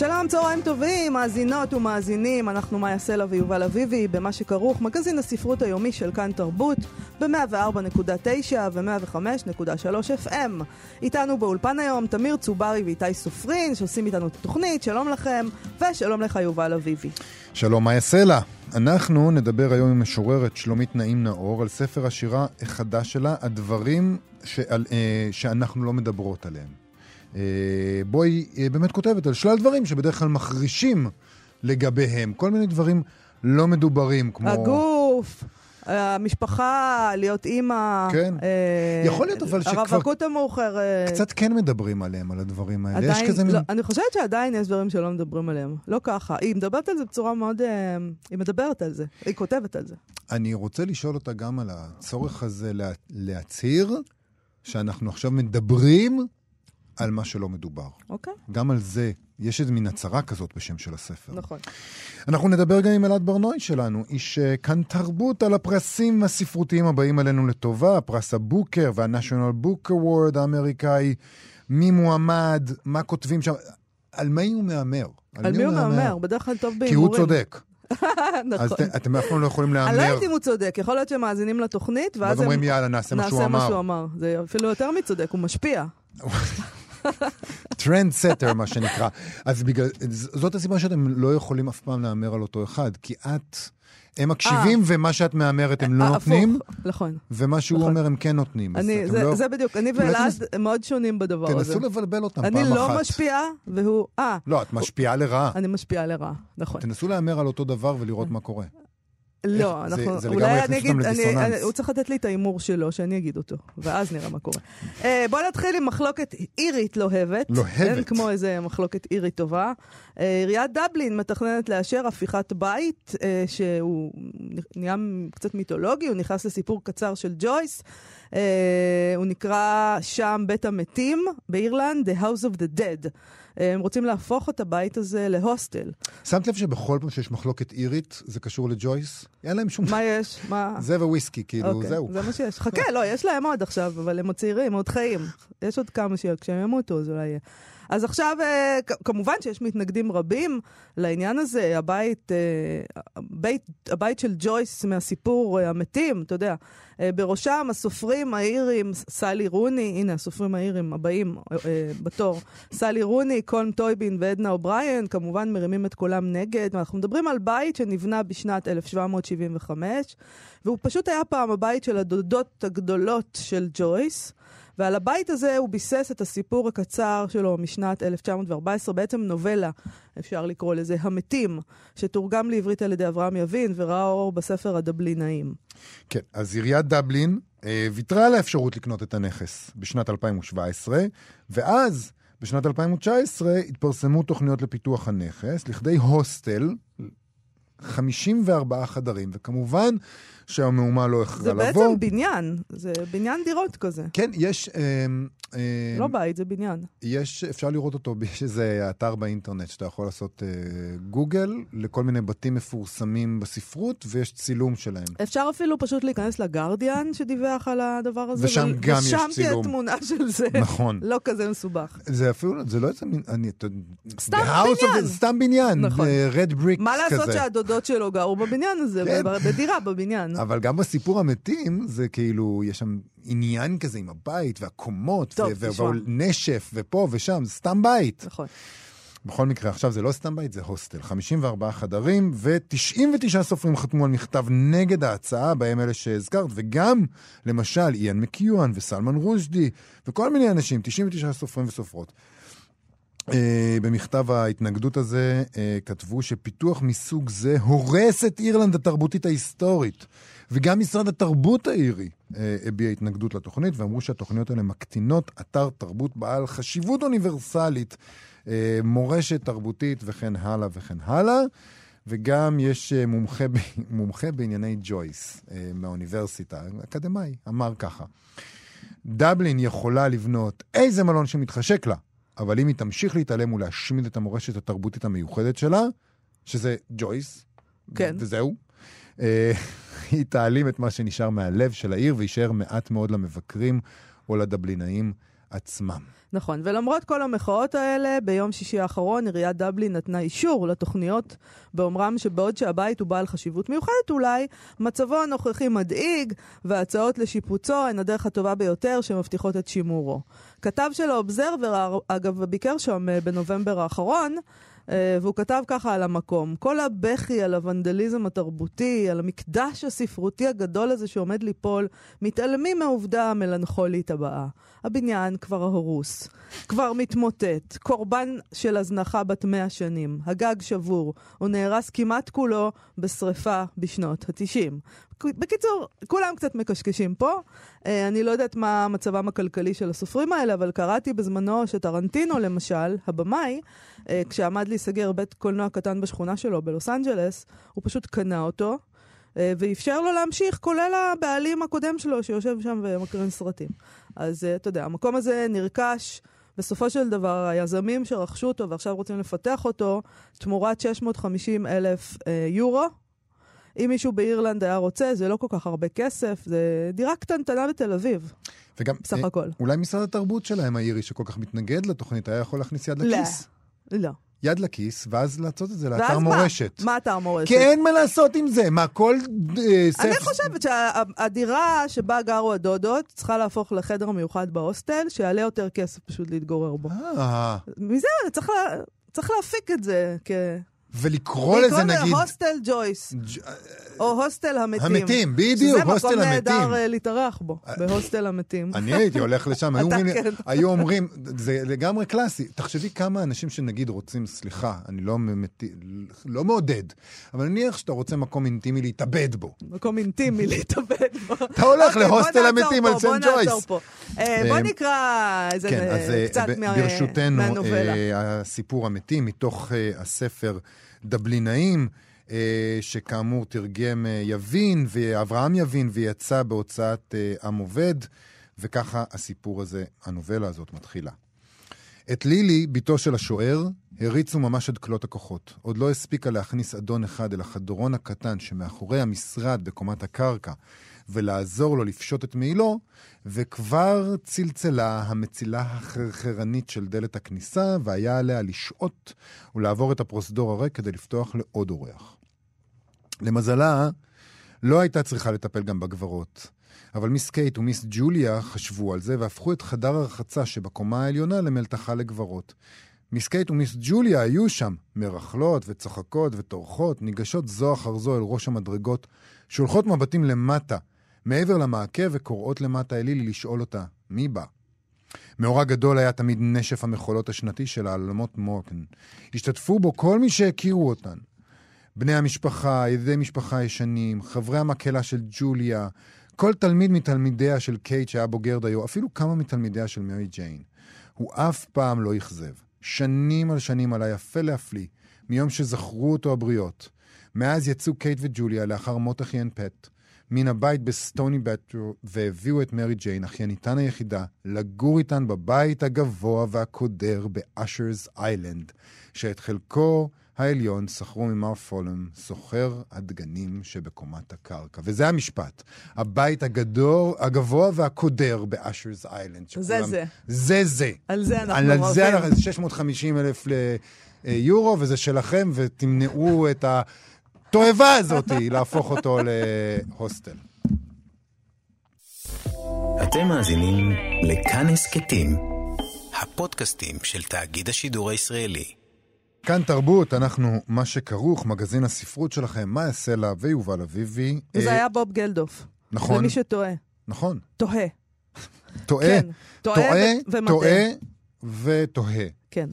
שלום, צהריים טובים, מאזינות ומאזינים, אנחנו מאיה סלע ויובל אביבי, במה שכרוך, מגזין הספרות היומי של כאן תרבות, ב-104.9 ו-105.3 FM. איתנו באולפן היום תמיר צוברי ואיתי סופרין, שעושים איתנו את התוכנית, שלום לכם, ושלום לך יובל אביבי. שלום מאיה סלע. אנחנו נדבר היום עם משוררת שלומית נעים נאור על ספר השירה החדש שלה, הדברים שעל, אה, שאנחנו לא מדברות עליהם. אה, בו היא אה, באמת כותבת על שלל דברים שבדרך כלל מחרישים לגביהם. כל מיני דברים לא מדוברים, כמו... הגוף. המשפחה, להיות אימא. כן. אה, יכול להיות אבל שכבר... הרווקות המאוחרת. קצת כן מדברים עליהם, על הדברים האלה. עדיין, יש כזה לא, מין... אני חושבת שעדיין יש דברים שלא מדברים עליהם. לא ככה. היא מדברת על זה בצורה מאוד... אה, היא מדברת על זה. היא כותבת על זה. אני רוצה לשאול אותה גם על הצורך הזה לה, להצהיר שאנחנו עכשיו מדברים על מה שלא מדובר. אוקיי. גם על זה יש איזה מין הצהרה כזאת בשם של הספר. נכון. אנחנו נדבר גם עם אלעד ברנועי שלנו, איש אה, כאן תרבות על הפרסים הספרותיים הבאים עלינו לטובה, פרס הבוקר וה-National Book Award האמריקאי, מי מועמד, מה כותבים שם, על מי הוא מהמר. על מי הוא מהמר? בדרך כלל טוב בהימורים. כי הוא צודק. נכון. אז אתם אף פעם לא יכולים אני לא להמר. יודעת אם הוא צודק, יכול להיות שהם מאזינים לתוכנית, ואז הם... אומרים, יאללה, נעשה מה שהוא נעשה מה אמר. שהוא אמר. זה אפילו יותר מצודק, הוא משפיע. trendsetter, מה שנקרא. אז בגלל, זאת הסיבה שאתם לא יכולים אף פעם להמר על אותו אחד, כי את, הם מקשיבים ומה שאת מהמרת הם לא אה, נותנים, הפוך, נכון. ומה שהוא נכון. אומר הם כן נותנים. אני, זה, לא- זה בדיוק, אני אולי ואלעד תנס- מאוד שונים בדבר הזה. תנסו לבלבל אותם פעם אני אחת. לא משפיעה, והוא... אה, לא, את משפיעה לרעה. אני משפיעה לרעה, נכון. תנסו להמר על אותו דבר ולראות מה קורה. לא, זה- אנחנו... זה לגמרי אולי יכניס אני אגיד... אותם אני- לדיסוננס. אני- הוא צריך לתת לי את ההימור שלו, שאני אגיד אותו, ואז נראה מה קורה. אה, בוא נתחיל עם מחלוקת אירית לוהבת. לוהבת. אין כמו איזה מחלוקת אירית טובה. אה, עיריית דבלין מתכננת לאשר הפיכת בית, אה, שהוא נהיה קצת מיתולוגי, הוא נכנס לסיפור קצר של ג'ויס. אה, הוא נקרא שם בית המתים באירלנד, The House of the Dead. אה, הם רוצים להפוך את הבית הזה להוסטל. שמת לב שבכל פעם שיש מחלוקת אירית, זה קשור לג'ויס? אין להם שום... מה יש? מה? זה וויסקי, כאילו, אוקיי, זהו. זה מה שיש. חכה, לא, יש להם עוד עכשיו, אבל הם עוד צעירים, עוד חיים. יש עוד כמה ש... כשהם ימותו, אז אולי יהיה. אז עכשיו, אה, כמובן שיש מתנגדים רבים לעניין הזה. הבית, אה, הבית, הבית של ג'ויס מהסיפור אה, המתים, אתה יודע, בראשם הסופרים האירים, סאלי רוני, הנה הסופרים האירים הבאים בתור, סלי רוני, קולם טויבין ועדנה אובריין, כמובן מרימים את קולם נגד. אנחנו מדברים על בית שנבנה בשנת 1775, והוא פשוט היה פעם הבית של הדודות הגדולות של ג'ויס. ועל הבית הזה הוא ביסס את הסיפור הקצר שלו משנת 1914, בעצם נובלה, אפשר לקרוא לזה, המתים, שתורגם לעברית על ידי אברהם יבין וראה אור בספר הדבלינאים. כן, אז עיריית דבלין אה, ויתרה על האפשרות לקנות את הנכס בשנת 2017, ואז בשנת 2019 התפרסמו תוכניות לפיתוח הנכס לכדי הוסטל, 54 חדרים, וכמובן שהמהומה לא זה איחרה לבוא. בעצם בניין, זה בניין דירות כזה. כן, יש... אה, אה, לא בית, זה בניין. יש, אפשר לראות אותו, יש איזה אתר באינטרנט שאתה יכול לעשות אה, גוגל לכל מיני בתים מפורסמים בספרות, ויש צילום שלהם. אפשר אפילו פשוט להיכנס לגרדיאן שדיווח על הדבר הזה. ושם ול- גם יש ושם תהיה צילום. תמונה של זה. נכון. לא כזה מסובך. זה אפילו, זה לא איזה מין, אני, סתם בניין. סתם בניין, נכון. רד בריקס מה כזה. לעשות שהדודות שלו גרו בבניין הזה, כן. בדירה בבניין. אבל גם בסיפור המתים, זה כאילו, יש שם עניין כזה עם הבית והקומות, טוב, ו- תשמע. ונשף, ופה ושם, זה סתם בית. נכון. בכל מקרה, עכשיו זה לא סתם בית, זה הוסטל. 54 חדרים, ו-99 סופרים חתמו על מכתב נגד ההצעה, בהם אלה שהזכרת, וגם, למשל, איאן מקיואן וסלמן רושדי, וכל מיני אנשים, 99 סופרים וסופרות. Uh, במכתב ההתנגדות הזה uh, כתבו שפיתוח מסוג זה הורס את אירלנד התרבותית ההיסטורית. וגם משרד התרבות האירי uh, הביע התנגדות לתוכנית, ואמרו שהתוכניות האלה מקטינות אתר תרבות בעל חשיבות אוניברסלית, מורשת תרבותית וכן הלאה וכן הלאה. וגם יש אה, מומחה, ב- מומחה בענייני ג'ויס אה, מהאוניברסיטה, אקדמאי, אמר ככה: דבלין יכולה לבנות איזה מלון שמתחשק לה, אבל אם היא תמשיך להתעלם ולהשמיד את המורשת התרבותית המיוחדת שלה, שזה ג'ויס, כן. וזהו, אה, היא תעלים את מה שנשאר מהלב של העיר ויישאר מעט מאוד למבקרים או לדבלינאים עצמם. נכון, ולמרות כל המחאות האלה, ביום שישי האחרון עיריית דבלין נתנה אישור לתוכניות, באומרם שבעוד שהבית הוא בעל חשיבות מיוחדת אולי, מצבו הנוכחי מדאיג, וההצעות לשיפוצו הן הדרך הטובה ביותר שמבטיחות את שימורו. כתב של האובזרבר, אגב, ביקר שם אה, בנובמבר האחרון, והוא כתב ככה על המקום: כל הבכי על הוונדליזם התרבותי, על המקדש הספרותי הגדול הזה שעומד ליפול, מתעלמים מהעובדה המלנכולית הבאה. הבניין כבר הרוס, כבר מתמוטט, קורבן של הזנחה בת מאה שנים, הגג שבור, הוא נהרס כמעט כולו בשריפה בשנות התשעים. בקיצור, כולם קצת מקשקשים פה. אה, אני לא יודעת מה מצבם הכלכלי של הסופרים האלה, אבל קראתי בזמנו שטרנטינו, למשל, הבמאי, אה, כשעמד להיסגר בית קולנוע קטן בשכונה שלו בלוס אנג'לס, הוא פשוט קנה אותו, אה, ואפשר לו להמשיך, כולל הבעלים הקודם שלו שיושב שם ומקרין סרטים. אז אתה יודע, המקום הזה נרכש. בסופו של דבר, היזמים שרכשו אותו ועכשיו רוצים לפתח אותו, תמורת 650 אלף אה, יורו. אם מישהו באירלנד היה רוצה, זה לא כל כך הרבה כסף, זה דירה קטנטנה בתל אביב, וגם, בסך אה, הכל. אולי משרד התרבות שלהם, האירי, שכל כך מתנגד לתוכנית, היה יכול להכניס יד לכיס. לא. יד לכיס, ואז לעשות את זה לאתר מה? מורשת. מה אתר מורשת? כי אין מה לעשות עם זה. מה, כל אה, ספר... אני חושבת שהדירה שבה גרו הדודות צריכה להפוך לחדר מיוחד בהוסטל, שיעלה יותר כסף פשוט להתגורר בו. אה, מזה צריך, לה, צריך להפיק את זה כ... ולקרוא לזה, נגיד... לקרוא הוסטל ג'ויס, ג'- או הוסטל המתים. המתים, בדיוק, שזה הוסטל מקום המתים. נהדר אה, להתארח בו, בהוסטל המתים. אני הייתי הולך לשם, היו אומרים, כן. היו אומרים, זה לגמרי קלאסי. תחשבי כמה אנשים שנגיד רוצים, סליחה, אני לא, לא מעודד, אבל נניח שאתה רוצה מקום אינטימי להתאבד בו. מקום אינטימי להתאבד בו. אתה הולך אוקיי, להוסטל המתים על סנט נעצור ג'ויס. פה. אה, בוא אה, נקרא איזה כן, אז אה, אה, קצת ברשותנו, מהנובלה. אה, הסיפור אמיתי מתוך אה, הספר דבלינאים, אה, שכאמור תרגם אה, יבין, ואברהם יבין, ויצא בהוצאת אה, עם עובד, וככה הסיפור הזה, הנובלה הזאת מתחילה. את לילי, בתו של השוער, הריצו ממש עד כלות הכוחות. עוד לא הספיקה להכניס אדון אחד אל החדרון הקטן שמאחורי המשרד בקומת הקרקע, ולעזור לו לפשוט את מעילו, וכבר צלצלה המצילה הצרחנית של דלת הכניסה, והיה עליה לשהות ולעבור את הפרוזדור הריק כדי לפתוח לעוד אורח. למזלה, לא הייתה צריכה לטפל גם בגברות. אבל מיס קייט ומיס ג'וליה חשבו על זה והפכו את חדר הרחצה שבקומה העליונה למלתחה לגברות. מיס קייט ומיס ג'וליה היו שם, מרכלות וצוחקות וטורחות, ניגשות זו אחר זו אל ראש המדרגות, שולחות מבטים למטה, מעבר למעקה וקוראות למטה אל לילי לשאול אותה, מי בא? מאורע גדול היה תמיד נשף המחולות השנתי של העלמות מורקן. השתתפו בו כל מי שהכירו אותן. בני המשפחה, ידידי משפחה ישנים, חברי המקהלה של ג'וליה, כל תלמיד מתלמידיה של קייט שהיה בוגר דיו, אפילו כמה מתלמידיה של מרי ג'יין. הוא אף פעם לא אכזב. שנים על שנים עלה יפה להפליא, מיום שזכרו אותו הבריות. מאז יצאו קייט וג'וליה לאחר מות אחיין פט, מן הבית בסטוני בטרו, והביאו את מרי ג'יין, אחייניתן היחידה, לגור איתן בבית הגבוה והקודר באשרס איילנד, שאת חלקו העליון שכרו ממר פולם, סוחר הדגנים שבקומת הקרקע. וזה המשפט. הבית הגדור, הגבוה והקודר באשרס איילנד. זה שכולם- זה. זה זה. על זה אנחנו על זה מרבים. אנחנו, זה 650 אלף ליורו, וזה שלכם, ותמנעו את התועבה הזאת להפוך אותו להוסטל. אתם מאזינים לכאן הסכתים, הפודקאסטים של תאגיד השידור הישראלי. כאן תרבות, אנחנו מה שכרוך, מגזין הספרות שלכם, מאיה סלע ויובל אביבי. וזה אה, היה בוב גלדוף. נכון, למי שטועה. נכון. תוהה. טועה, כן. טועה ומטעה. טועה ותוהה. כן.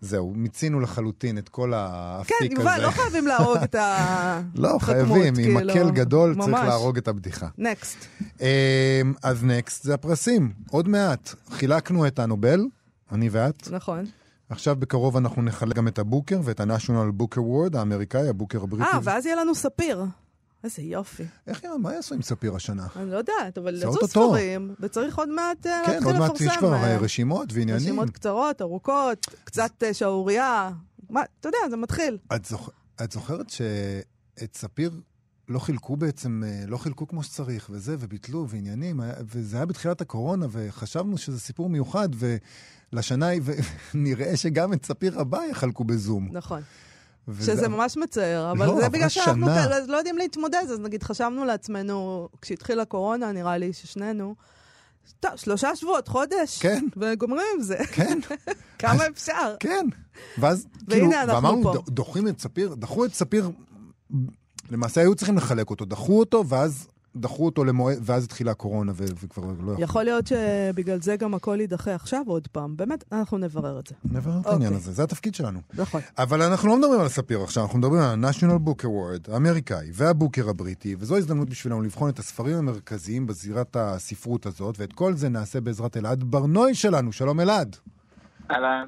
זהו, מיצינו לחלוטין את כל האפיק כן, הזה. יובל, לא חייבים להרוג את ה... לא, חייבים, עם כאילו, מקל גדול צריך. להרוג את הבדיחה. נקסט. אמ, אז נקסט זה הפרסים, עוד מעט. חילקנו את הנובל, אני ואת, נכון. עכשיו בקרוב אנחנו נחלק גם את הבוקר ואת ה-National Book Award האמריקאי, הבוקר הבריטי. אה, ואז יהיה לנו ספיר. איזה יופי. איך יהיה, מה יעשו עם ספיר השנה? אני לא יודעת, אבל יצאו. ספרים, וצריך עוד מעט אה, כן, להתחיל עוד לפרסם. מעט יש כבר אה, אה, רשימות ועניינים. רשימות קצרות, ארוכות, קצת שערורייה. מה, אתה יודע, זה מתחיל. את, זוכ... את זוכרת שאת ספיר לא חילקו בעצם, לא חילקו כמו שצריך, וזה, וביטלו, ועניינים, וזה היה בתחילת הקורונה, וחשבנו שזה סיפור מיוחד, ולשנה, ונראה שגם את ספיר הבא יחלקו בזום. נכון. שזה ממש מצער, אבל לא, זה עברה בגלל שאנחנו. כאלה לא יודעים להתמודד, אז נגיד חשבנו לעצמנו, כשהתחילה הקורונה, נראה לי ששנינו, טוב, שלושה שבועות, חודש, כן. וגומרים עם זה. כן, כמה אפשר? כן. ואז, כאילו, ואמרנו, דוחים את ספיר, דחו את ספיר, למעשה היו צריכים לחלק אותו, דחו אותו, ואז דחו אותו למועד, ואז התחילה הקורונה, ו- וכבר לא יכול. יכול להיות שבגלל זה גם הכל יידחה עכשיו עוד פעם. באמת, אנחנו נברר את זה. נברר את העניין אוקיי. הזה, זה התפקיד שלנו. נכון. אבל אנחנו לא מדברים על ספיר עכשיו, אנחנו מדברים על ה-National Book Award האמריקאי והבוקר הבריטי, וזו הזדמנות בשבילנו לבחון את הספרים המרכזיים בזירת הספרות הזאת, ואת כל זה נעשה בעזרת אלעד ברנוי שלנו. שלום אלעד. אהלן.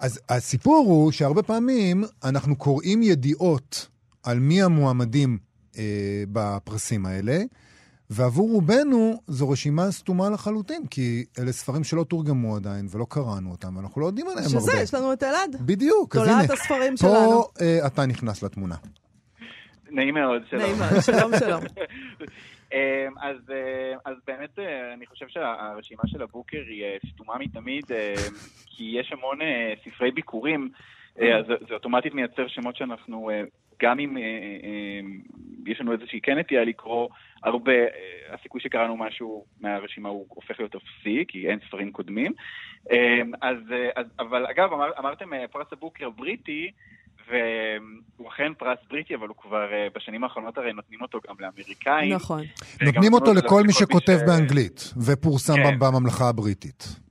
אז הסיפור הוא שהרבה פעמים אנחנו קוראים ידיעות על מי המועמדים בפרסים האלה, ועבור רובנו זו רשימה סתומה לחלוטין, כי אלה ספרים שלא תורגמו עדיין ולא קראנו אותם, ואנחנו לא יודעים עליהם שזה, הרבה. יש לנו את אלעד. בדיוק, אז תולעת הנה, הספרים שלנו. פה אה, אתה נכנס לתמונה. נעים מאוד, שלום. נעים מאוד, שלום שלום. אמ, אז, אה, אז באמת אה, אני חושב שהרשימה של הבוקר היא אה, סתומה מתמיד, אה, כי יש המון אה, ספרי ביקורים, אה, אז זה- אוטומטית מייצר שמות שאנחנו, אה, גם אם אה, אה, יש לנו איזושהי כן נטייה לקרוא הרבה, אה, הסיכוי שקראנו משהו מהרשימה הוא הופך להיות אפסי, כי אין ספרים קודמים. אה, אז, אה, אז, אבל אגב, אמר, אמרתם אה, פרס הבוקר הבריטי, והוא אכן פרס בריטי, אבל הוא כבר אה, בשנים האחרונות הרי נותנים אותו גם לאמריקאים. נכון. נותנים אותו נותנים לכל מי ש- שכותב באנגלית, ופורסם כן. בממלכה הבריטית.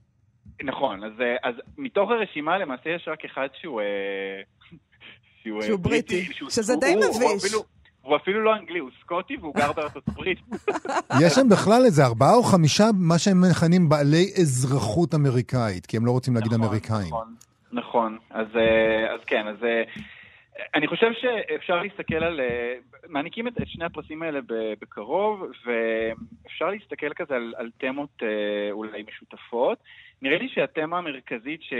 נכון, אז, אה, אז מתוך הרשימה למעשה יש רק אחד שהוא... אה, שהוא, אה, שהוא בריטי, שהוא- שזה הוא- די הוא- הוא מביש. אפילו- הוא אפילו לא אנגלי, הוא סקוטי והוא גר בארצות הברית. יש שם בכלל איזה ארבעה או חמישה, מה שהם מכנים בעלי אזרחות אמריקאית, כי הם לא רוצים להגיד נכון, אמריקאים. נכון, נכון. אז, אז כן, אז אני חושב שאפשר להסתכל על... אה, מעניקים את, את שני הפרסים האלה בקרוב, ואפשר להסתכל כזה על, על תמות אה, אולי משותפות. נראה לי שהתמה המרכזית ש,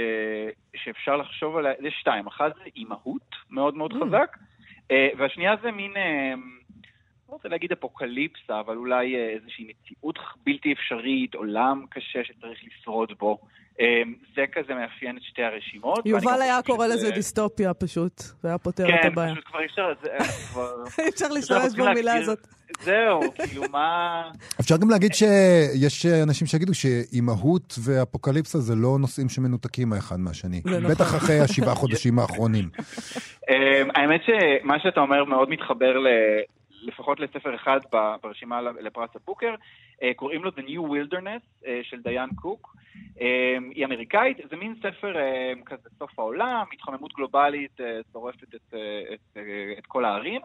שאפשר לחשוב עליה, יש שתיים. אחת זה אימהות, מאוד מאוד Mm. חזק, אה, והשנייה זה מין... אה, לא רוצה להגיד אפוקליפסה, אבל אולי אה, איזושהי מציאות בלתי אפשרית, עולם קשה שצריך לשרוד בו. אה, זה כזה מאפיין את שתי הרשימות. יובל היה קורא לזה דיסטופיה פשוט, והיה פותר את כן, הבעיה. פשוט כבר אי אפשר, זה-. אי אנחנו להשתמש במילה הזאת. זהו, כאילו מה... אפשר גם להגיד שיש אנשים שיגידו שאימהות ואפוקליפסה זה לא נושאים שמנותקים האחד מהשני. זה נכון. בטח אחרי השבעה חודשים האחרונים. אמ, האמת שמה שאתה אומר מאוד מתחבר ל- לפחות לספר אחד ברשימה לפרס הבוקר, אה, קוראים לו The New Wilderness אה, של דיין קוק. אמ, היא אמריקאית, זה מין ספר כזה סוף העולם, התחממות גלובלית אה, שורפת את, אה, את, אה, את כל הערים.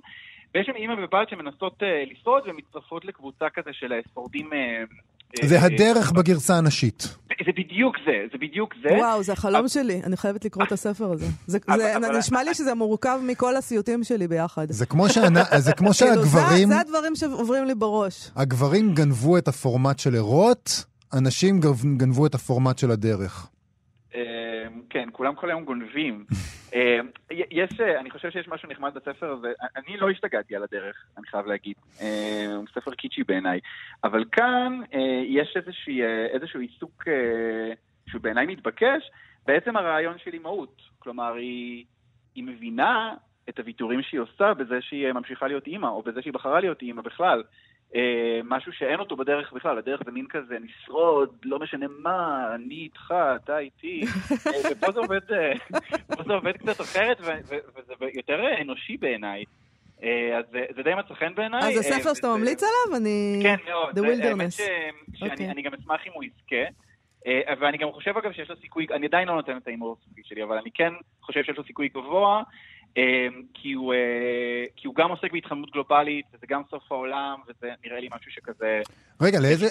ויש שם אימא ובת שמנסות אה, לשרוד ומצטרפות לקבוצה כזה של אה, שורדים... אה, זה אה, הדרך בגרסה הנשית. זה בדיוק זה, זה בדיוק זה. וואו, זה החלום שלי, אני חייבת לקרוא את הספר הזה. זה- נשמע לי שזה מורכב מכל הסיוטים שלי ביחד. זה כמו שהנ- זה כמו כאילו, זה- שהגברים, זה הדברים שעוברים לי בראש. הגברים גנבו את הפורמט של ערות, הנשים גנבו את הפורמט של הדרך. אמ, כן, כולם כל היום גונבים. אמ, יש, אה, אני חושב שיש משהו נחמד בספר הזה, אני לא השתגעתי על הדרך, אני חייב להגיד. אמ, הוא ספר קיצ'י בעיניי. אבל כאן אה, יש איזושהי, אה, איזשהו עיסוק שהוא בעיניי מתבקש, בעצם הרעיון של אימהות. כלומר, היא, היא מבינה את הוויתורים שהיא עושה בזה שהיא ממשיכה להיות אימא, או בזה שהיא בחרה להיות אימא בכלל. אה, משהו שאין אותו בדרך בכלל, הדרך זה מין כזה נשרוד, לא משנה מה, אני איתך, אתה איתי. אה, ופה זה עובד, אה, פה זה עובד קצת אחרת, וזה יותר אנושי בעיניי. אז זה- די מצא חן בעיניי. אז זה אה, ספר שאתה ממליץ עליו? אני... כן, מאוד. The Wilderness. שאני אוקיי. אני גם אשמח אם הוא יזכה. ואני גם חושב, אגב, שיש לו סיכוי, אני עדיין לא נותן את ההימור הסופי שלי, אבל אני כן חושב שיש לו סיכוי גבוה. כי הוא, אה, כי הוא גם עוסק בהתחממות גלובלית, וזה גם סוף העולם, וזה נראה לי משהו שכזה... רגע, לאיזה...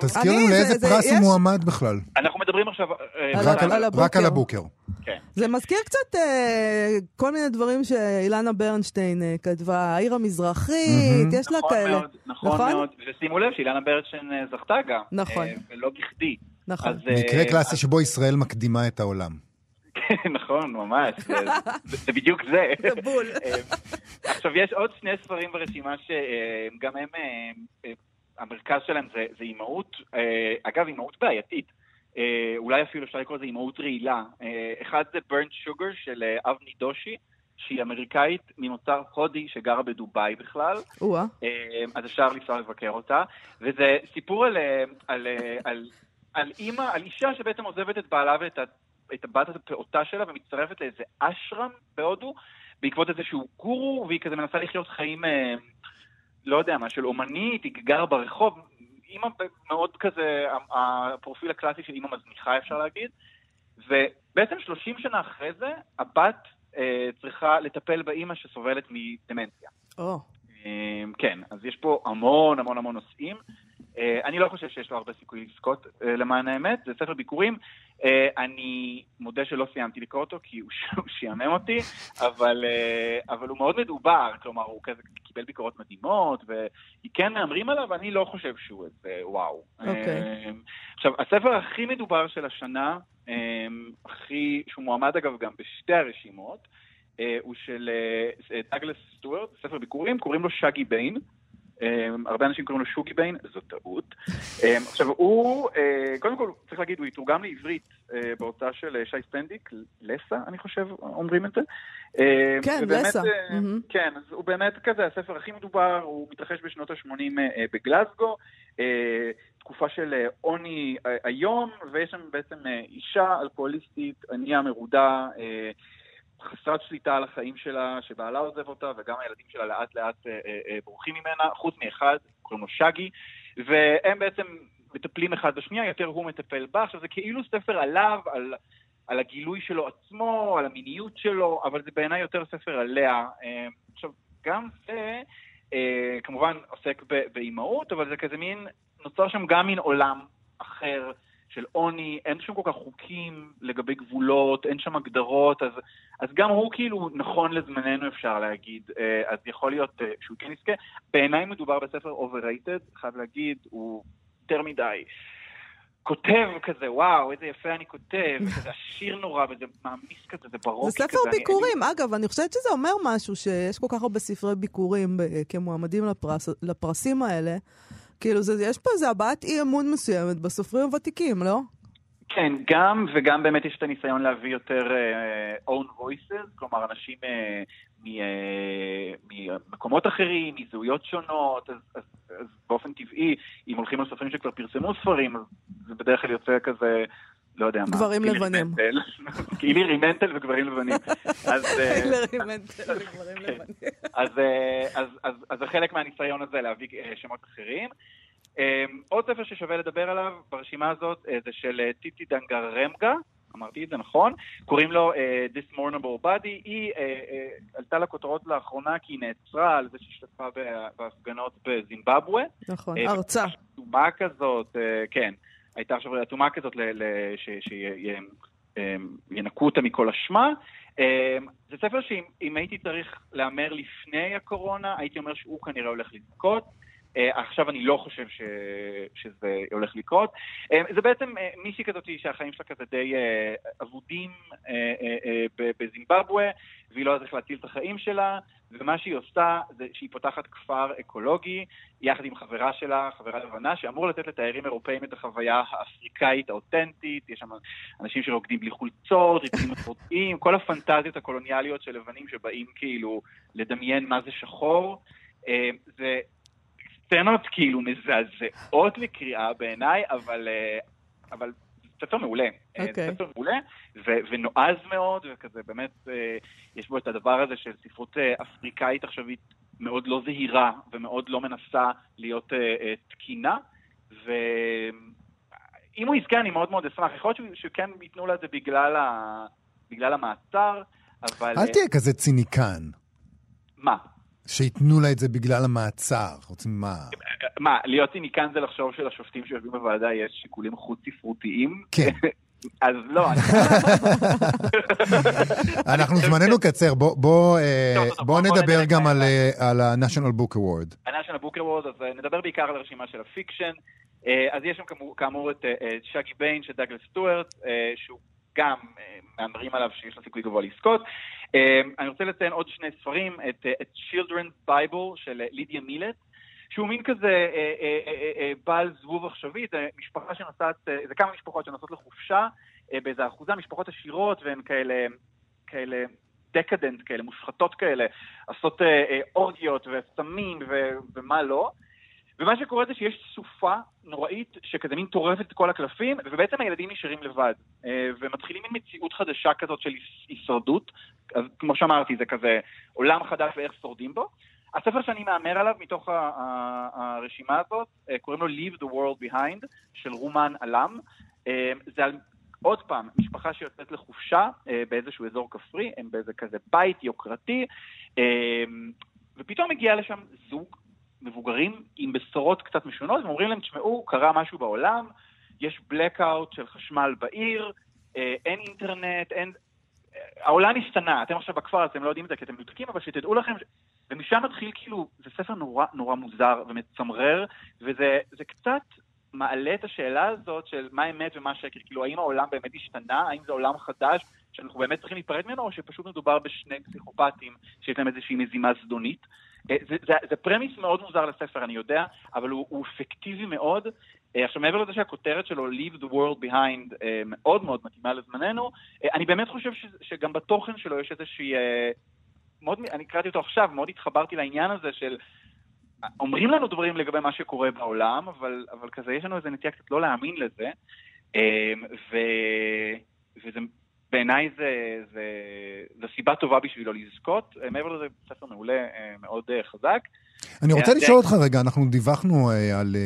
תזכיר לנו זה- לאיזה זה- פרס הוא יש- מועמד בכלל. אנחנו מדברים עכשיו... אה, על רק על- על רק על הבוקר. כן. זה מזכיר קצת אה, כל מיני דברים שאילנה ברנשטיין אה, כתבה, העיר המזרחית, מהמם. יש לה נכון כאלה. מאוד, נכון, נכון? מאוד. ושימו לב שאילנה ברדשטיין אה, זכתה גם. נכון. אה, ולא בכדי. נכון. אז, מקרה קלאסי שבו ישראל מקדימה את העולם. נכון, ממש. זה- בדיוק זה. זה בול. אה, עכשיו, יש עוד שני ספרים ברשימה שגם הם, אה, אה, המרכז שלהם זה זה אימהות, אה, אגב, אימהות בעייתית. אה, אולי אפילו אפשר לקרוא לזה אימהות רעילה. אה, אחד זה burnt sugar של אה, אבני דושי, שהיא אמריקאית ממוצר הודי שגרה בדובאי בכלל. או-אה. אה, אז אפשר לנסוע לבקר אותה. וזה סיפור על, אה, על, אה, על, על אימא, על אישה שבעצם עוזבת את בעלה ואת את הבת הפעוטה שלה ומצטרפת לאיזה אשרם בהודו, בעקבות איזשהו גורו, והיא כזה מנסה לחיות חיים, אה, לא יודע מה, של אומנית, היא גרה ברחוב. אימא מאוד כזה, הפרופיל הקלאסי של אימא מזניחה אפשר להגיד. ובעצם 30 שנה אחרי זה, הבת אה, צריכה לטפל באימא שסובלת מדמנציה. או. אמ, כן, אז יש פה המון המון המון נושאים. אה, אני לא חושב שיש לו הרבה סיכוי לזכות אה, למען האמת, זה ספר ביקורים. אה, אני מודה שלא סיימתי לקרוא אותו כי הוא ש- הוא שעמם אותי, אבל, אבל הוא מאוד מדובר, כלומר הוא כזה קיבל ביקורות מדהימות, וכן מהמרים עליו, אני לא חושב שהוא איזה וואו. אוקיי. אה, עכשיו, הספר הכי מדובר של השנה, הכי, שהוא מועמד אגב גם בשתי הרשימות, הוא של דאגלס סטוארט, ספר ביכורים, קוראים לו שגי ביין. אה, הרבה אנשים קוראים לו שוגי ביין, זו טעות. אה, עכשיו, הוא, אה, קודם כל, צריך להגיד, הוא יתורגם לעברית אה, בהוצאה של אה, שי סטנדיק, לסה, אני חושב, אומרים את זה. אה, כן, ובאמת, לסה. אה. כן, אז הוא באמת כזה הספר הכי מדובר, הוא מתרחש בשנות ה-80 בגלסגו, תקופה של עוני היום, ויש שם בעצם אישה אלכוהוליסטית, ענייה מרודה, חסרת שליטה על החיים שלה, שבעלה עוזב אותה, וגם הילדים שלה לאט לאט אה, אה, אה, בורחים ממנה, חוץ מאחד, קוראים לו שגי, והם בעצם מטפלים אחד בשנייה, יותר הוא מטפל בה. עכשיו, זה כאילו ספר עליו, על, על הגילוי שלו עצמו, על המיניות שלו, אבל זה בעיניי יותר ספר עליה. אה, עכשיו, גם זה אה, כמובן עוסק באימהות, אבל זה כזה מין, נוצר שם גם מין עולם אחר. של עוני, אין שם כל כך חוקים לגבי גבולות, אין שם הגדרות, אז, אז גם הוא כאילו נכון לזמננו אפשר להגיד, אה, אז יכול להיות אה, שהוא כן יזכה. בעיניי מדובר בספר overrated, חייב להגיד, הוא יותר מדי. כותב כזה, וואו, איזה יפה אני כותב, וכזה עשיר נורא, וזה מעמיס כזה, זה ברוקי זה כזה. ספר אני- ביקורים. אגב, אני חושבת שזה אומר משהו, שיש כל כך הרבה ספרי ביקורים ב- כמועמדים לפרס, לפרסים האלה. כאילו, זה, יש פה איזו הבעת אי אמון מסוימת בסופרים הוותיקים, לא? כן, גם, וגם באמת יש את הניסיון להביא יותר uh, own voices, כלומר אנשים uh, uh, ממקומות אחרים, מזהויות שונות, אז, אז, אז באופן טבעי, אם הולכים על סופרים שכבר פרסמו ספרים, אז זה בדרך כלל יוצא כזה, לא יודע מה. גברים לבנים. מנטל. הילרי מנטל וגברים לבנים. אז, אה, כן. אה, אז, זה חלק מהניסיון הזה להביא אה, שמות אחרים. עוד ספר ששווה לדבר עליו ברשימה הזאת זה של טיטי דנגרמגה, אמרתי את זה נכון, קוראים לו This Mournable Body, היא אה, אה, עלתה לכותרות לאחרונה כי היא נעצרה על זה שהשתתפה בהפגנות בזימבבואה. נכון, אה, הרצה. כזאת, אה, כן, הייתה עכשיו אטומה כזאת שינקו אותה מכל אשמה. אה, זה ספר שאם אם הייתי צריך להמר לפני הקורונה, הייתי אומר שהוא כנראה הולך לזכות. אה, עכשיו אני לא חושב ש... שזה הולך לקרות. אה, זה בעצם אה, מישהי כזאת שהחיים שלה כזה די אבודים אה, אה, ב- בזימבבואה, והיא לא יודעת איך להציל את החיים שלה, ומה שהיא עושה זה שהיא פותחת כפר אקולוגי, יחד עם חברה שלה, חברה לבנה, שאמור לתת לתיירים אירופאים את החוויה האפריקאית האותנטית, יש שם אנשים שרוקדים בלי חולצות, ריקודים מסורתיים, כל הפנטזיות הקולוניאליות של לבנים שבאים כאילו לדמיין מה זה שחור. אה, זה סצנות כאילו מזעזעות לקריאה בעיניי, אבל, אה, אבל ספר מעולה. אה, אוקיי. ספר מעולה ו- ונועז מאוד, וכזה באמת, אה, יש בו את הדבר הזה של ספרות אפריקאית עכשווית מאוד לא זהירה ומאוד לא מנסה להיות תקינה. ואם הוא יזכה, אני מאוד מאוד אשמח. יכול להיות שכן ייתנו לה את זה בגלל, ה... בגלל המעצר, אבל... אל תהיה כזה ציניקן, מה? שייתנו לה את זה בגלל המעצר. רוצים מה? מה, להיות ציניקן זה לחשוב שלשופטים שיושבים בוועדה יש שיקולים חוץ-ספרותיים? כן. אז לא, אני... אנחנו זמננו קצר, בוא- בוא אה, נדבר גם על. אה, על ה-National Book Award. ה-National Book Award, אז אה, נדבר בעיקר על הרשימה של ה fiction. אז יש שם כאמור- את שגי ביין של דאגלס סטוארט, שהוא גם מהמרים עליו שיש לו סיכוי גבוה לזכות. אה, אני רוצה לציין עוד שני ספרים, את אה, את Children's Bible של אה, לידיה מילט, שהוא מין כזה אה, בעל זבוב עכשווי, זה משפחה שנוסעת, זה כמה משפחות שנוסעות לחופשה באיזה אחוזה, משפחות עשירות והן כאלה, כאלה דקדנט כאלה, מושחתות כאלה, עושות אורגיות וסמים ומה לא. ומה שקורה זה שיש סופה נוראית שכזה מין טורפת את כל הקלפים, ובעצם הילדים נשארים לבד. אה, ומתחילים מין מציאות חדשה כזאת של הישרדות. אז כמו שאמרתי, זה כזה עולם חדש ואיך שורדים בו. הספר שאני מהמר עליו מתוך הרשימה הזאת, אה, קוראים לו Leave the World Behind, של רומן עלם. אה, זה על עוד פעם, משפחה שיוצאת לחופשה באיזשהו אזור כפרי, הם באיזה כזה בית יוקרתי, ופתאום מגיע לשם זוג מבוגרים עם בשורות קצת משונות, ואומרים להם, תשמעו, קרה משהו בעולם, יש blackout של חשמל בעיר, אה, אין אינטרנט, אין... העולם השתנה, אתם עכשיו בכפר, אתם לא יודעים את זה כי אתם מנותקים, אבל שתדעו לכם, ש- ומשם מתחיל כאילו, זה ספר נורא נורא מוזר ומצמרר, וזה זה קצת מעלה את השאלה הזאת של מה אמת ומה שקר, כאילו האם העולם באמת השתנה, האם זה עולם חדש שאנחנו באמת צריכים להיפרד ממנו, או שפשוט מדובר בשני פסיכופטים שיש להם איזושהי מזימה זדונית. אה, זה, זה, זה פרמיס מאוד מוזר לספר, אני יודע, אבל הוא, הוא אפקטיבי מאוד. אה, עכשיו, מעבר לזה שהכותרת שלו, Leave the World Behind, אה, מאוד מאוד מתאימה לזמננו, אני באמת חושב ש, שגם בתוכן שלו יש איזושהי... מאוד, אני קראתי אותו עכשיו, מאוד התחברתי לעניין הזה של... אומרים לנו דברים לגבי מה שקורה בעולם, אבל, אבל כזה יש לנו איזה נטייה קצת לא להאמין לזה. ו, וזה, בעיניי זה, זה, זה סיבה טובה בשבילו לזכות. אה, מעבר לזה, ספר מעולה, אה, מאוד אה, חזק. אני רוצה לשאול אותך רגע, אנחנו דיווחנו על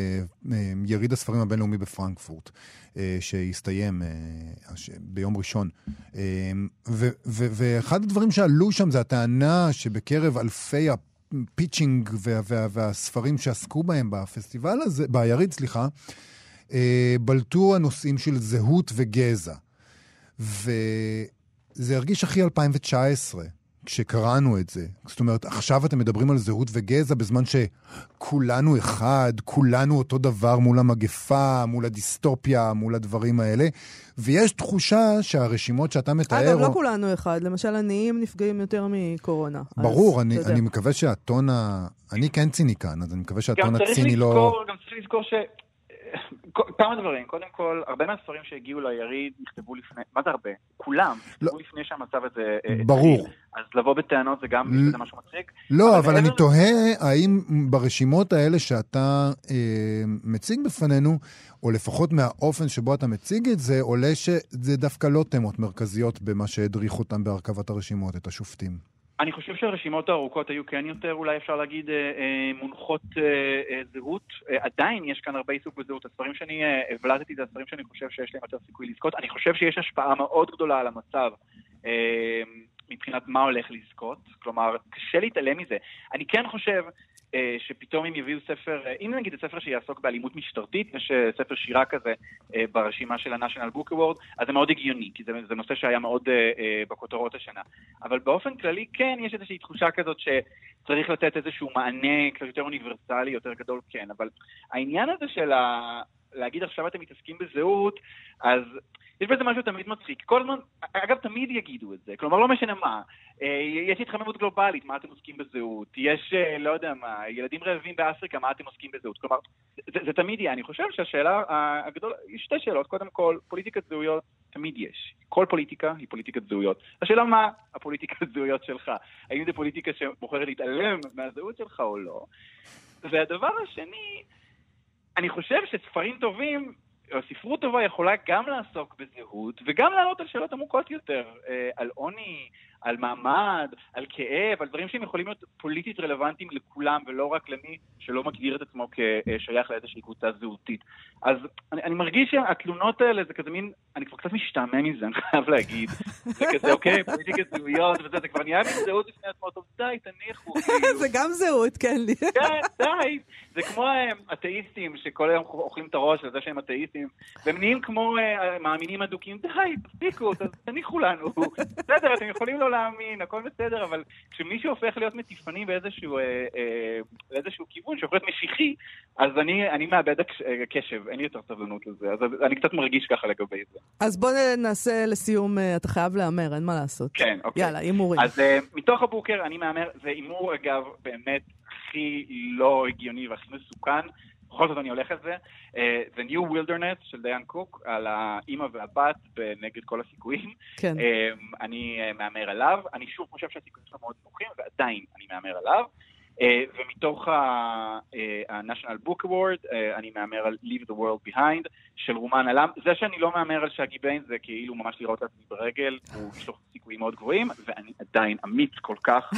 יריד הספרים הבינלאומי בפרנקפורט, שהסתיים ביום ראשון. ואחד הדברים שעלו שם זה הטענה שבקרב אלפי הפיצ'ינג וה- וה- והספרים שעסקו בהם בפסטיבל הזה, ביריד, סליחה, בלטו הנושאים של זהות וגזע. וזה הרגיש הכי 2019, כשקראנו את זה. זאת אומרת, עכשיו אתם מדברים על זהות וגזע בזמן שכולנו אחד, כולנו אותו דבר מול המגפה, מול הדיסטופיה, מול הדברים האלה, ויש תחושה שהרשימות שאתה מתאר... אגב, לא או- כולנו אחד. למשל, עניים נפגעים יותר מקורונה. אז ברור, אני. אני מקווה שהטון ה... אני כן ציניקן, אז אני מקווה שהטון הציני לא... לזכור, גם צריך לזכור ש... כמה דברים. קודם כל, הרבה מהספרים שהגיעו ליריד נכתבו לפני, מה זה הרבה? כולם. לא. נכתבו לפני שהמצב הזה... אה, ברור. התחיל. אז לבוא בטענות זה גם זה משהו מצחיק. לא, אבל אני תוהה האם ברשימות האלה שאתה אה, מציג בפנינו, או לפחות מהאופן שבו אתה מציג את זה, עולה שזה דווקא לא תמות מרכזיות במה שהדריך אותם בהרכבת הרשימות, את השופטים. אני חושב שהרשימות הארוכות היו כן יותר, אולי אפשר להגיד, אה, אה, מונחות אה, זהות. עדיין יש כאן הרבה עיסוק בזהות. הספרים שאני הבלטתי זה הספרים שאני חושב שיש להם יותר סיכוי לזכות. אני חושב שיש השפעה מאוד גדולה על המצב. מבחינת מה הולך לזכות, כלומר, קשה להתעלם מזה. אני כן חושב שפתאום אם יביאו ספר, אה, אם נגיד ספר שיעסוק באלימות משטרתית, יש אה, ספר שירה כזה אה, ברשימה של ה-National Book Award, אז זה מאוד הגיוני, כי זה, זה נושא שהיה מאוד אה, אה, בכותרות השנה. אבל באופן כללי כן יש איזושהי תחושה כזאת שצריך לתת איזשהו מענה קצת יותר אוניברסלי, יותר גדול, כן. אבל העניין הזה של ה... להגיד עכשיו אתם מתעסקים בזהות, אז יש בזה משהו תמיד מצחיק. כל הזמן, אגב, תמיד יגידו את זה. כלומר, לא משנה מה. אה, יש התחממות גלובלית, מה אתם עוסקים בזהות? יש, אה, לא יודע מה, ילדים רעבים באפריקה, מה אתם עוסקים בזהות? כלומר, זה, זה תמיד יהיה. אני חושב שהשאלה הגדולה, יש שתי שאלות. קודם כל, פוליטיקת זהויות תמיד יש. כל פוליטיקה היא פוליטיקת זהויות. השאלה מה הפוליטיקת זהויות שלך. האם זה פוליטיקה שבוחרת להתעלם מהזהות שלך או לא? והדבר השני, אני חושב שספרים טובים, ספרות טובה יכולה גם לעסוק בזהות, וגם לענות על שאלות עמוקות יותר, אה, על עוני, על מעמד, על כאב, על דברים שהם יכולים להיות פוליטית רלוונטיים לכולם, ולא רק למי שלא מגדיר את עצמו כשייך לאיזושהי קבוצה זהותית. אז אני, אני מרגיש שהתלונות האלה זה כזה מין, אני כבר קצת משתעמם מזה, אני חייב להגיד. זה כזה, אוקיי, פוליטיקה זהויות וזה, זה כבר נהיה מין זהות בפני עצמו, טוב, די, תניחו. זה גם זהות, כן. כן, די. זה כמו אה, אתאיסטים שכל היום אוכלים את הראש על זה שהם אתאיסטים, והם נהיים כמו אה, מאמינים אדוקים, די, תפסיקו, תניחו לנו. בסדר, אתם יכולים לא להאמין, הכל בסדר, אבל כשמישהו הופך להיות מטיפני באיזשהו אה, אה, באיזשהו כיוון, שהופך להיות משיחי, אז אני אני מאבד הקש- אה, קשב, אין לי יותר סבלנות לזה. אז אני קצת מרגיש ככה לגבי זה. אז בוא נעשה לסיום, אה, אתה חייב להמר, אין מה לעשות. כן, אוקיי. יאללה, הימורים. אז uh, מתוך הבוקר אני מהמר, זה הימור אגב באמת הכי לא הגיוני והכי מסוכן, בכל זאת אני הולך על זה. Uh, The New Wilderness של דיין קוק, על האימא והבת נגד כל הסיכויים. כן. Uh, אני uh, מהמר עליו, אני שוב חושב שהסיכויים שלו מאוד נמוכים, ועדיין אני מהמר עליו. Uh, ומתוך ה-National Book Award, uh, אני מהמר על Leave the World Behind של רומן עלם. זה שאני לא מהמר על שגי ביין זה כאילו ממש לראות לעצמי ברגל, הוא יש לו סיכויים מאוד גבוהים, ואני עדיין אמיץ כל כך.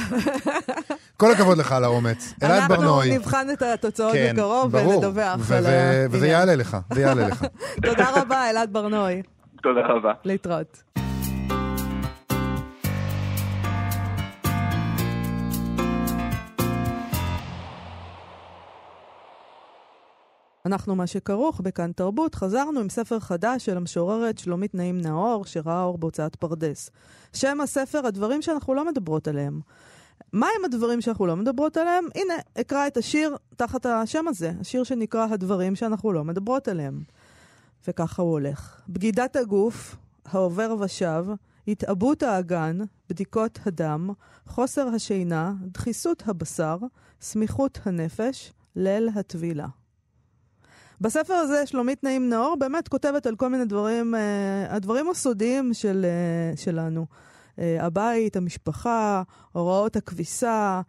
כל הכבוד לך על האומץ. אלעד ברנועי. אנחנו נבחן את התוצאות כן, בקרוב ברור. ונדווח על העניין. וזה יעלה לך, זה יעלה לך. תודה רבה, אלעד ברנועי. תודה רבה. להתראות. אנחנו מה שכרוך בכאן תרבות, חזרנו עם ספר חדש של המשוררת שלומית נעים נאור, שראה אור בהוצאת פרדס. שם הספר, הדברים שאנחנו לא מדברות עליהם. מה הם הדברים שאנחנו לא מדברות עליהם? הנה, אקרא את השיר תחת השם הזה, השיר שנקרא הדברים שאנחנו לא מדברות עליהם. וככה הוא הולך. בגידת הגוף, העובר ושב, התעבות האגן, בדיקות הדם, חוסר השינה, דחיסות הבשר, סמיכות הנפש, ליל הטבילה. בספר הזה שלומית נעים נאור באמת כותבת על כל מיני דברים, אה, הדברים הסודיים של, אה, שלנו. אה, הבית, המשפחה, הוראות הכביסה,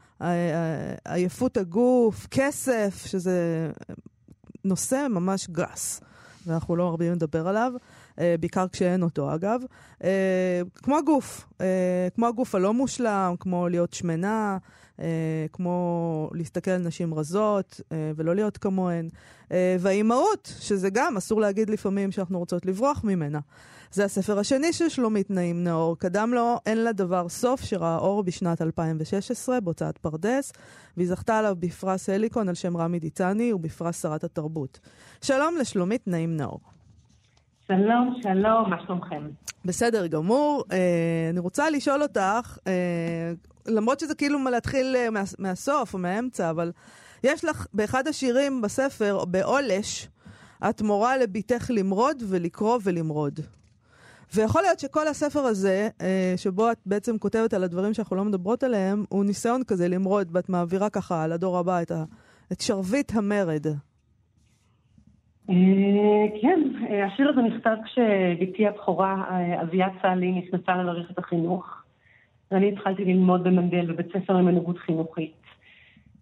עייפות הגוף, כסף, שזה נושא ממש גס, ואנחנו לא מרבים לדבר עליו, בעיקר כשאין אותו אגב. כמו הגוף, כמו הגוף הלא מושלם, כמו להיות שמנה, כמו להסתכל על נשים רזות אה, ולא להיות כמוהן. אה, והאימהות, שזה גם אסור להגיד לפעמים שאנחנו רוצות לברוח ממנה. זה הספר השני של שלומית נעים נאור. קדם לו אין לה דבר סוף, שראה אור בשנת 2016 בהוצאת פרדס, והיא זכתה עליו בפרס הליקון על שם רמי דיצני ובפרס שרת התרבות. שלום לשלומית נעים נאור. שלום, שלום, מה שלומכם? בסדר גמור. אה, אני רוצה לשאול אותך, אה, למרות שזה כאילו להתחיל אה, מה, מהסוף או מהאמצע, אבל יש לך באחד השירים בספר, בעולש, את מורה לביתך למרוד ולקרוא ולמרוד. ויכול להיות שכל הספר הזה, אה, שבו את בעצם כותבת על הדברים שאנחנו לא מדברות עליהם, הוא ניסיון כזה למרוד, ואת מעבירה ככה לדור הבא את, ה, את שרביט המרד. אה, כן, השיר הזה נכתב כשבתי הבכורה, אביה צלי, נכנסה למערכת החינוך. ואני התחלתי ללמוד במנדל בבית ספר למנהיגות חינוכית.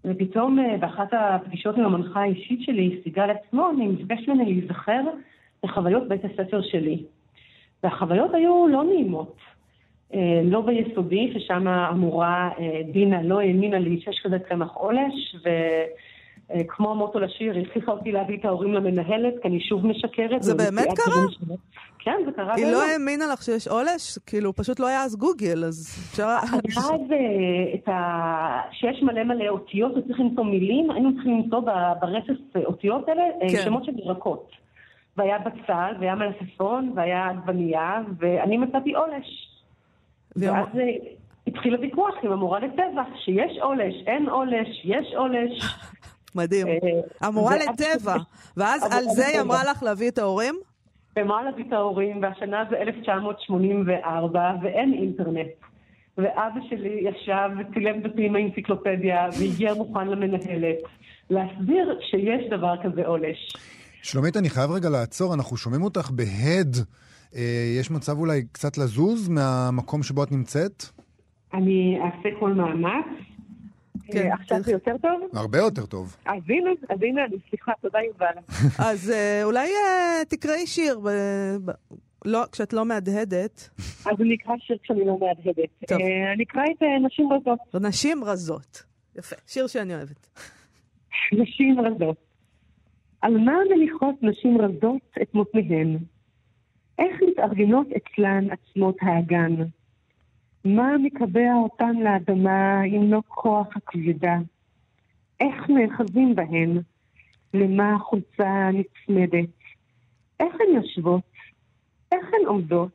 ופתאום אה, באחת הפגישות עם המנחה האישית שלי, סיגל עצמו, אני מבקשת ממני להיזכר בחוויות בית הספר שלי. והחוויות היו לא נעימות. אה, לא ביסודי, ששם המורה אה, דינה לא האמינה לי שיש כזה צמח עולש, וכמו המוטו לשיר, היא הכריחה אותי להביא את ההורים למנהלת, כי אני שוב משקרת. זה באמת קרה? כן, זה קרה היא. לא האמינה לך שיש עולש? כאילו, פשוט לא היה אז גוגל, אז אפשר... אה, את ה... שיש מלא מלא אותיות וצריך למצוא מילים, היינו צריכים למצוא ברצף אותיות האלה אה, כן. שמות של ירקות. והיה בצל, והיה מלפפון, והיה עגבנייה, ואני מצאתי עולש. ואז אה, התחיל הוויכוח עם המורה לטבע, שיש עולש, אין עולש, יש עולש. מדהים. אה, המורה ואז- לטבע. ואז על זה היא. אמרה לך להביא את ההורים? אמרה להביא את ההורים, והשנה זה 1984, ואין אינטרנט. ואבא שלי ישב וצילם אותי עם האנציקלופדיה, והגיע מוכן למנהלת, להסביר שיש דבר כזה עולש. שלומית, אני חייב רגע לעצור, אנחנו שומעים אותך בהד. אה, יש מצב אולי קצת לזוז מהמקום שבו את נמצאת? אני אעשה כל מאמץ. כן, אה, עכשיו צריך. זה יותר טוב? הרבה יותר טוב. אז הנה, אז הנה, אני סליחה, תודה יובל. אז אה, אולי אה, תקראי שיר. לא, כשאת לא מהדהדת, אז אני אקרא שיר כשאני לא מהדהדת. טוב. אה, אני אקרא את אה, נשים רזות. נשים רזות. יפה, שיר שאני אוהבת. נשים רזות. על מה מניחות נשים רזות את מותניהן? איך מתארגנות אצלן עצמות האגן? מה מקבע אותן לאדמה אם לא כוח הכבידה? איך נאחזים בהן? למה החולצה נצמדת? איך הן יושבות? איך הן עומדות?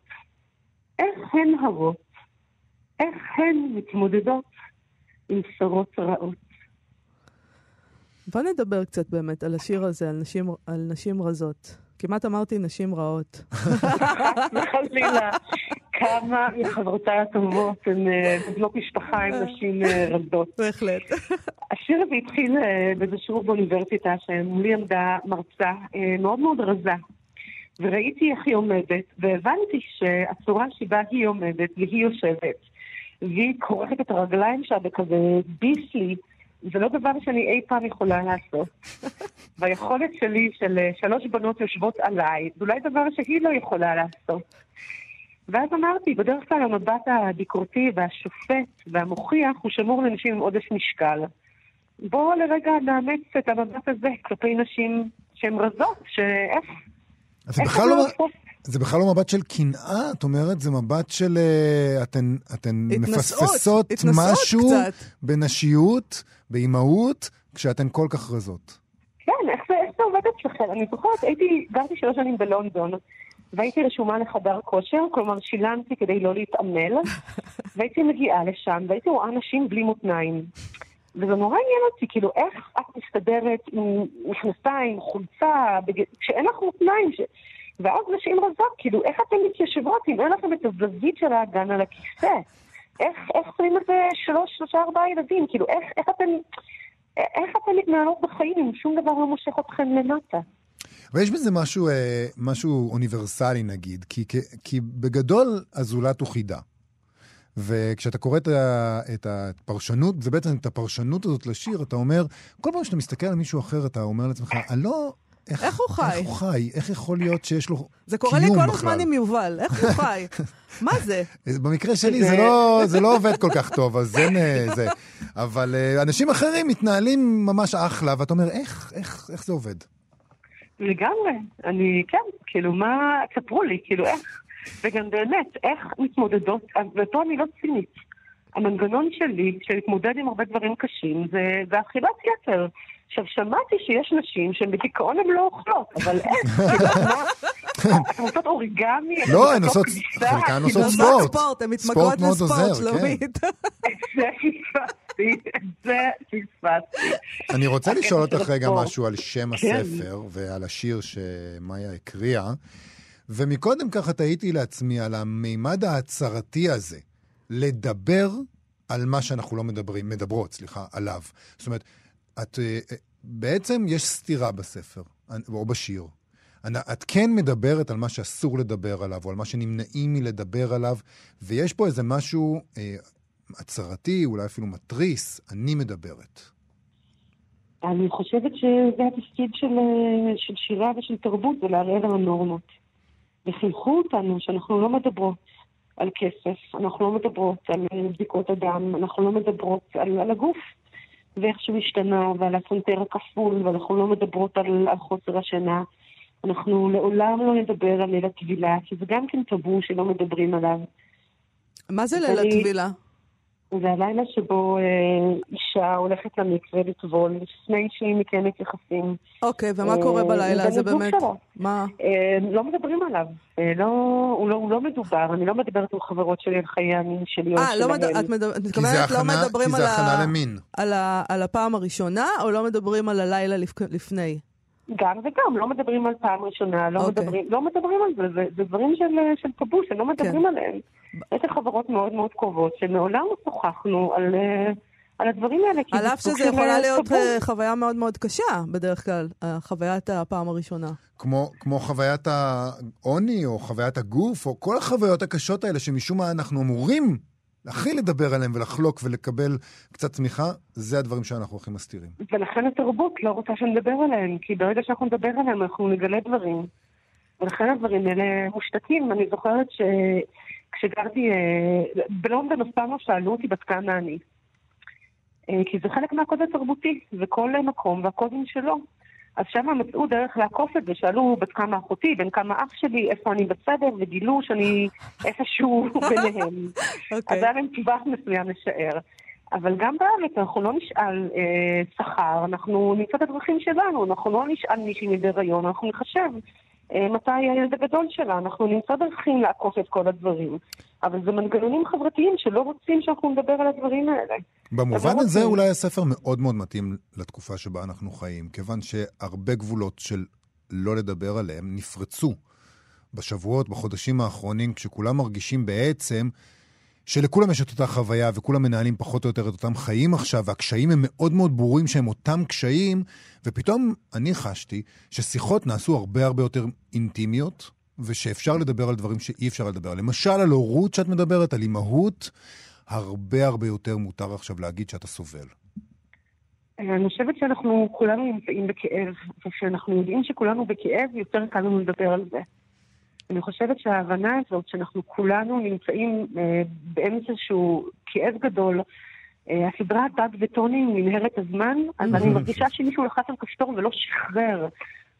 איך הן הרות? איך הן מתמודדות עם בשורות רעות? בוא נדבר קצת באמת על השיר הזה, על נשים, על נשים רזות. כמעט אמרתי נשים רעות. חלילה, כמה מחברותיי הטובות הן אה, בנות משפחה עם נשים אה, רזות. בהחלט. השיר הזה התחיל אה, באיזה שיעור באוניברסיטה, שמולי עמדה מרצה מאוד מאוד רזה. וראיתי איך היא עומדת, והבנתי שהצורה שבה היא עומדת והיא יושבת, והיא כורכת את הרגליים שלה בכזה ביסלי, זה לא דבר שאני אי פעם יכולה לעשות. והיכולת שלי של שלוש בנות יושבות עליי, זה אולי דבר שהיא לא יכולה לעשות. ואז אמרתי, בדרך כלל המבט הביקורתי והשופט והמוכיח הוא שמור לנשים עם עודף משקל. בואו לרגע נאמץ את המבט הזה כלפי נשים שהן רזות, שאיך אז זה בכלל לא... זה בכלל לא מבט של קנאה, את אומרת, זה מבט של... אה, אתן, אתן התנשאות, מפספסות התנשאות משהו קצת. בנשיות, באימהות, כשאתן כל כך רזות. כן, איך זה, איך זה עובד אצלכם? אני זוכרת, הייתי, גרתי שלוש שנים בלונדון, והייתי רשומה לחדר כושר, כלומר שילמתי כדי לא להתעמל, והייתי מגיעה לשם, והייתי רואה נשים בלי מותניים. וזה נורא עניין אותי, כאילו, איך את מסתדרת עם מכנסיים, חולצה, בג... כשאין לך מותניים, ש... ואז נשים רזות, כאילו, איך אתן מתיישבות אם אין לכם את הזווית של האגן על הכיסא? איך, איך שמים את זה שלוש, שלושה, ארבעה ילדים? כאילו, איך, איך אתן... איך אתן מתנהלות בחיים אם שום דבר לא מושך אתכן למטה? אבל יש בזה משהו, אה, משהו אוניברסלי נגיד, כי, כי, כי בגדול הזולת הוא חידה. וכשאתה קורא את, ה, את הפרשנות, זה בעצם את הפרשנות הזאת לשיר, אתה אומר, כל פעם שאתה מסתכל על מישהו אחר, אתה אומר לעצמך, אני לא... איך הוא חי? איך הוא חי? איך יכול להיות שיש לו קיום בכלל? זה קורה לי כל הזמן עם יובל, איך הוא חי? מה זה? במקרה שלי זה- לא, זה לא עובד כל כך טוב, אז אין אה, זה. אבל אה, אנשים אחרים מתנהלים ממש אחלה, ואתה אומר, איך, איך, איך זה עובד? לגמרי. אני, כן, כאילו, מה... ספרו לי, כאילו, איך... וגם באמת, איך מתמודדות, ופה אני לא צינית. המנגנון שלי, של להתמודד עם הרבה דברים קשים, זה, זה אכילת יתר. עכשיו, שמעתי שיש נשים שהן בדיכאון הן לא אוכלות, אבל איך? כאילו, מה? אתן עושות אוריגמי? לא, הן עושות? חלקן כאילו, עושות ספורט. ספורט, הן מתמכרות מאוד לספורט, עוזר, שלומית. פספסתי, זה פספסתי. אני רוצה הקטע לשאול אותך רגע. משהו על שם כן. הספר ועל השיר שמאיה הקריאה. ומקודם ככה תהיתי לעצמי על המימד ההצהרתי הזה, לדבר על מה שאנחנו לא מדברים, מדברות, סליחה, עליו. זאת אומרת, את, אה, אה, בעצם יש סתירה בספר, או בשיר. את כן מדברת על מה שאסור לדבר עליו, או על מה שנמנעים מלדבר עליו, ויש פה איזה משהו אה, הצהרתי, אולי אפילו מתריס, אני מדברת. אני חושבת שזה התפקיד של, אה, של שירה ושל תרבות, זה לערער על הנורמות. וחינכו אותנו שאנחנו לא מדברות על כסף, אנחנו לא מדברות על בדיקות הדם, אנחנו לא מדברות על, על הגוף ואיך שהוא השתנה ועל הפונטר הכפול, ואנחנו לא מדברות על, על חוסר השינה. אנחנו לעולם לא נדבר על ליל הטבילה, כי זה גם כן טאבו שלא מדברים עליו. מה זה ליל אני- הטבילה? זה הלילה שבו אה, אישה הולכת למקווה לטבול לפני שהיא מקיימת יחסים. אוקיי, ומה אה, קורה בלילה הזה באמת? מה? אה, לא מדברים עליו. אה, לא, הוא, לא, הוא לא מדובר. אני לא מדברת עם חברות שלי על חיי המין שלי או אה, לא מד... שלהם. את מדבר- את מתכוונת לא כי מדברים על זה ה- הכנה למין. על ה- על הפעם הראשונה, או לא מדברים על הלילה לפ- לפני? גם וגם, לא מדברים על פעם ראשונה, לא, אוקיי. מדברים, לא מדברים על זה, זה, זה דברים של, של טאבו שלא מדברים כן. עליהם. יש לי חברות מאוד מאוד קרובות שמעולם לא שוחחנו על, אה, על הדברים האלה. כי על זה אף שזה יכולה אה, להיות טאבו. אה, חוויה מאוד מאוד קשה, בדרך כלל, חוויית הפעם הראשונה. כמו, כמו חוויית העוני, או חוויית הגוף, או כל החוויות הקשות האלה שמשום מה אנחנו אמורים הכי לדבר עליהם ולחלוק ולקבל קצת תמיכה, זה הדברים שאנחנו הכי מסתירים. ולכן התרבות לא רוצה שנדבר עליהם, כי ברגע שאנחנו נדבר עליהם אנחנו נגלה דברים ולכן הדברים האלה מושתקים. אני זוכרת שכשגרתי אה, בלונדון, אף פעם לא שאלו אותי בת כמה אני. אה, כי זה חלק מהקוד התרבותי, וכל מקום והקודים שלו. אז שם מצאו דרך לעקוף את זה, שאלו בת כמה אחותי, בין כמה אח שלי, איפה אני בסדר, וגילו שאני איפשהו ביניהם. אוקיי. אז היה להם טווח מסוים לשער. אבל גם בארץ אנחנו לא נשאל אה, שכר, אנחנו נמצא את הדרכים שלנו, אנחנו לא נשאל מישהי בהיריון, אנחנו נחשב מתי הילד הגדול שלה, אנחנו נמצא דרכים לעקוף את כל הדברים. אבל זה מנגנונים חברתיים שלא רוצים שאנחנו נדבר על הדברים האלה. במובן הזה רוצים. אולי הספר מאוד מאוד מתאים לתקופה שבה אנחנו חיים, כיוון שהרבה גבולות של לא לדבר עליהם נפרצו בשבועות, בחודשים האחרונים, כשכולם מרגישים בעצם שלכולם יש את אותה חוויה וכולם מנהלים פחות או יותר את אותם חיים עכשיו, והקשיים הם מאוד מאוד ברורים שהם אותם קשיים, ופתאום אני חשתי ששיחות נעשו הרבה הרבה יותר אינטימיות, ושאפשר לדבר על דברים שאי אפשר לדבר. למשל, על הורות שאת מדברת, על אימהות, הרבה הרבה יותר מותר עכשיו להגיד שאתה סובל. אני חושבת שאנחנו כולנו נמצאים בכאב, וכשאנחנו יודעים שכולנו בכאב, יותר קל לנו לדבר על זה. אני חושבת שההבנה הזאת שאנחנו כולנו נמצאים אה, באמצע שהוא כאב גדול, אה, הסדרה דג וטוני מנהרת הזמן, אז אני מרגישה שמישהו לחץ על כפתור ולא שחרר.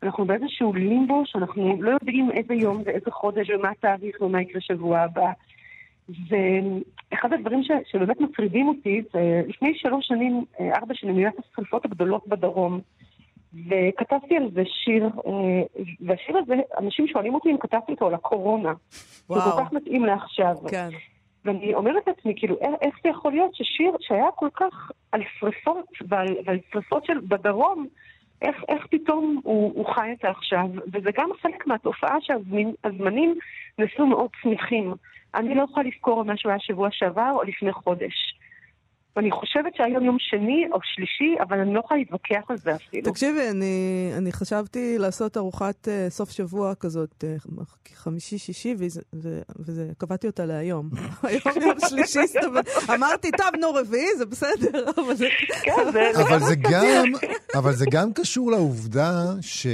אנחנו באיזשהו לימבו שאנחנו לא יודעים איזה יום ואיזה חודש ומה התאריך ומה יקרה שבוע הבא. ואחד הדברים ש, שבאמת מטרידים אותי, זה לפני שלוש שנים, אה, ארבע שנים, היו את השרפות הגדולות בדרום. וכתבתי על זה שיר, אה, והשיר הזה, אנשים שואלים אותי אם כתבתי אותו על הקורונה. הוא וואו. כל כך מתאים לעכשיו. כן. ואני אומרת לעצמי, כאילו, איך, זה יכול להיות ששיר שהיה כל כך על שרפות ועל, ועל שרפות של בדרום, איך, איך פתאום הוא, הוא חי את זה עכשיו? וזה גם חלק מהתופעה שהזמנים נעשו מאוד צמיחים. אני לא יכולה לזכור מה שהוא היה שבוע שעבר או לפני חודש. ואני חושבת שהיום יום שני או שלישי, אבל אני לא יכולה להתווכח על זה אפילו. תקשיבי, אני, אני חשבתי לעשות ארוחת uh, סוף שבוע כזאת, uh, חמישי-שישי, וזה, ו- וזה, קבעתי אותה להיום. היום יום שלישי, זאת אומרת, אמרתי, טוב, נו, רביעי, זה בסדר, אבל זה... כן, זה... אבל זה גם, אבל זה גם קשור לעובדה ש...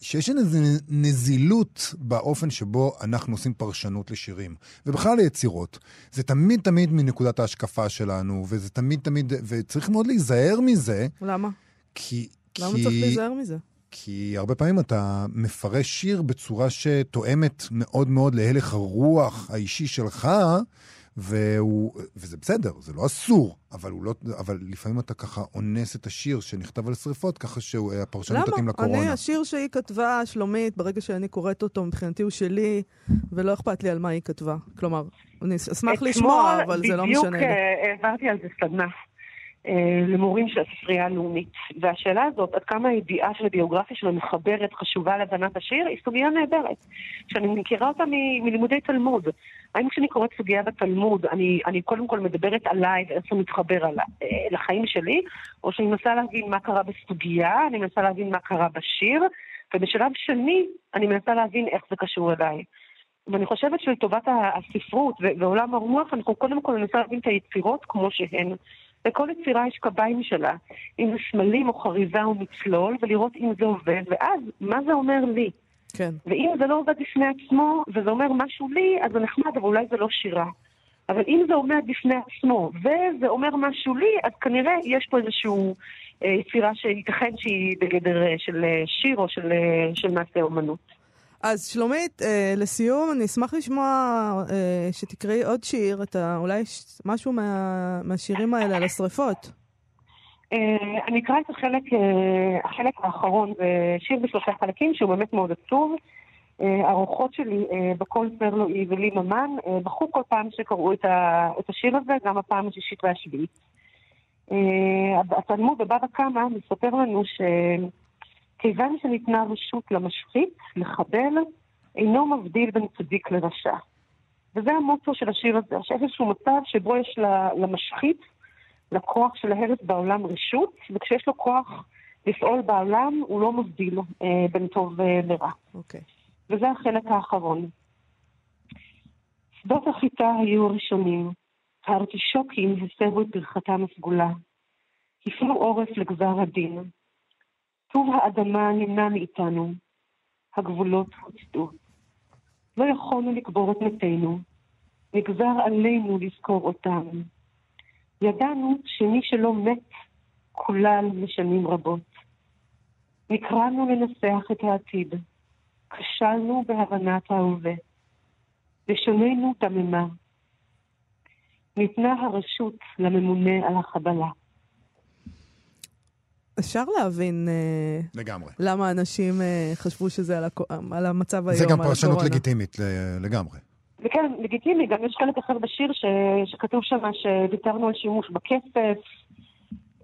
שיש איזו נזילות באופן שבו אנחנו עושים פרשנות לשירים, ובכלל ליצירות. זה תמיד תמיד מנקודת ההשקפה שלנו, וזה תמיד תמיד, וצריך מאוד להיזהר מזה, למה? כי... למה כי... צריך להיזהר מזה? כי הרבה פעמים אתה מפרש שיר בצורה שתואמת מאוד מאוד להלך הרוח האישי שלך, והוא, וזה בסדר, זה לא אסור, אבל, לא, אבל לפעמים אתה ככה אונס את השיר שנכתב על שרפות, ככה שהפרשנות תתאים למה? לקורונה. אני, השיר שהיא כתבה, שלומית, ברגע שאני קוראת אותו, מבחינתי הוא שלי, ולא אכפת לי על מה היא כתבה. כלומר, אני אשמח לשמוע, אבל זה לא משנה לי. בדיוק אה, העברתי על זה סדנה אה, למורים של הספרייה הלאומית. והשאלה הזאת, עד כמה הידיעה של הביוגרפיה שלו מחברת, חשובה להבנת השיר, היא סוגיה נהדרת. שאני מכירה אותה מ- מלימודי תלמוד. האם כשאני קוראת סוגיה בתלמוד, אני, אני קודם כל מדברת עליי ואיך זה מתחבר על, אה, לחיים שלי, או שאני מנסה להבין מה קרה בסוגיה, אני מנסה להבין מה קרה בשיר, ובשלב שני, אני מנסה להבין איך זה קשור אליי. ואני חושבת שלטובת הספרות ועולם הרוח, אנחנו קודם כל ננסה להבין את היצירות כמו שהן. לכל יצירה יש קביים שלה, זה סמלים או חריזה או מצלול, ולראות אם זה עובד, ואז מה זה אומר לי. כן. ואם זה לא עובד בפני עצמו, וזה אומר משהו לי, אז זה נחמד, אבל אולי זה לא שירה. אבל אם זה עומד בפני עצמו, וזה אומר משהו לי, אז כנראה יש פה איזושהי אה, יצירה שייתכן שהיא בגדר אה, של אה, שיר או של, אה, של מעשה אומנות. אז שלומית, אה, לסיום, אני אשמח לשמוע אה, שתקראי עוד שיר, את ה, אולי ש, משהו מה, מהשירים האלה על השריפות. אה, אני אקרא את החלק, אה, החלק האחרון, זה שיר בשלושה חלקים שהוא באמת מאוד עצוב. אה, האורחות שלי אה, בקול פרלואי ולי ממן אה, בכו כל פעם שקראו את ה- את השיר הזה, גם הפעם השישית והשביעית. אה, התלמוד בבבא קמא מספר לנו שכיוון שניתנה רשות למשחית, לחבל, אינו מבדיל בין צדיק לרשע. וזה המוטו של השיר הזה, שיש איזשהו מצב שבו יש למשחית לכוח של ההרס בעולם רשות, וכשיש לו כוח לפעול בעולם, הוא לא מבדיל אה, בין טוב אה, לרע. אוקיי. וזה החלק האחרון. שדות החיטה היו הראשונים, הארטישוקים הסבו את ברכתם הסגולה. הפנו עורף לגזר הדין. טוב האדמה נמנע מאיתנו. הגבולות הוצאו. לא יכולנו לקבור את מתינו, נגזר עלינו לזכור אותם. ידענו שמי שלא מת, כולל לשנים רבות. נקראנו לנסח את העתיד. כשלנו בהבנת ההווה. לשוננו דממה. ניתנה הרשות לממונה על החבלה. אפשר להבין אה, לגמרי. למה אנשים אה, חשבו שזה על, הקו, על המצב היום, זה גם פרשנות. לגיטימית לגמרי. וכן, לגיטימי, גם יש חלק אחר בשיר ש... שכתוב שם שוויתרנו על שימוש בכסף,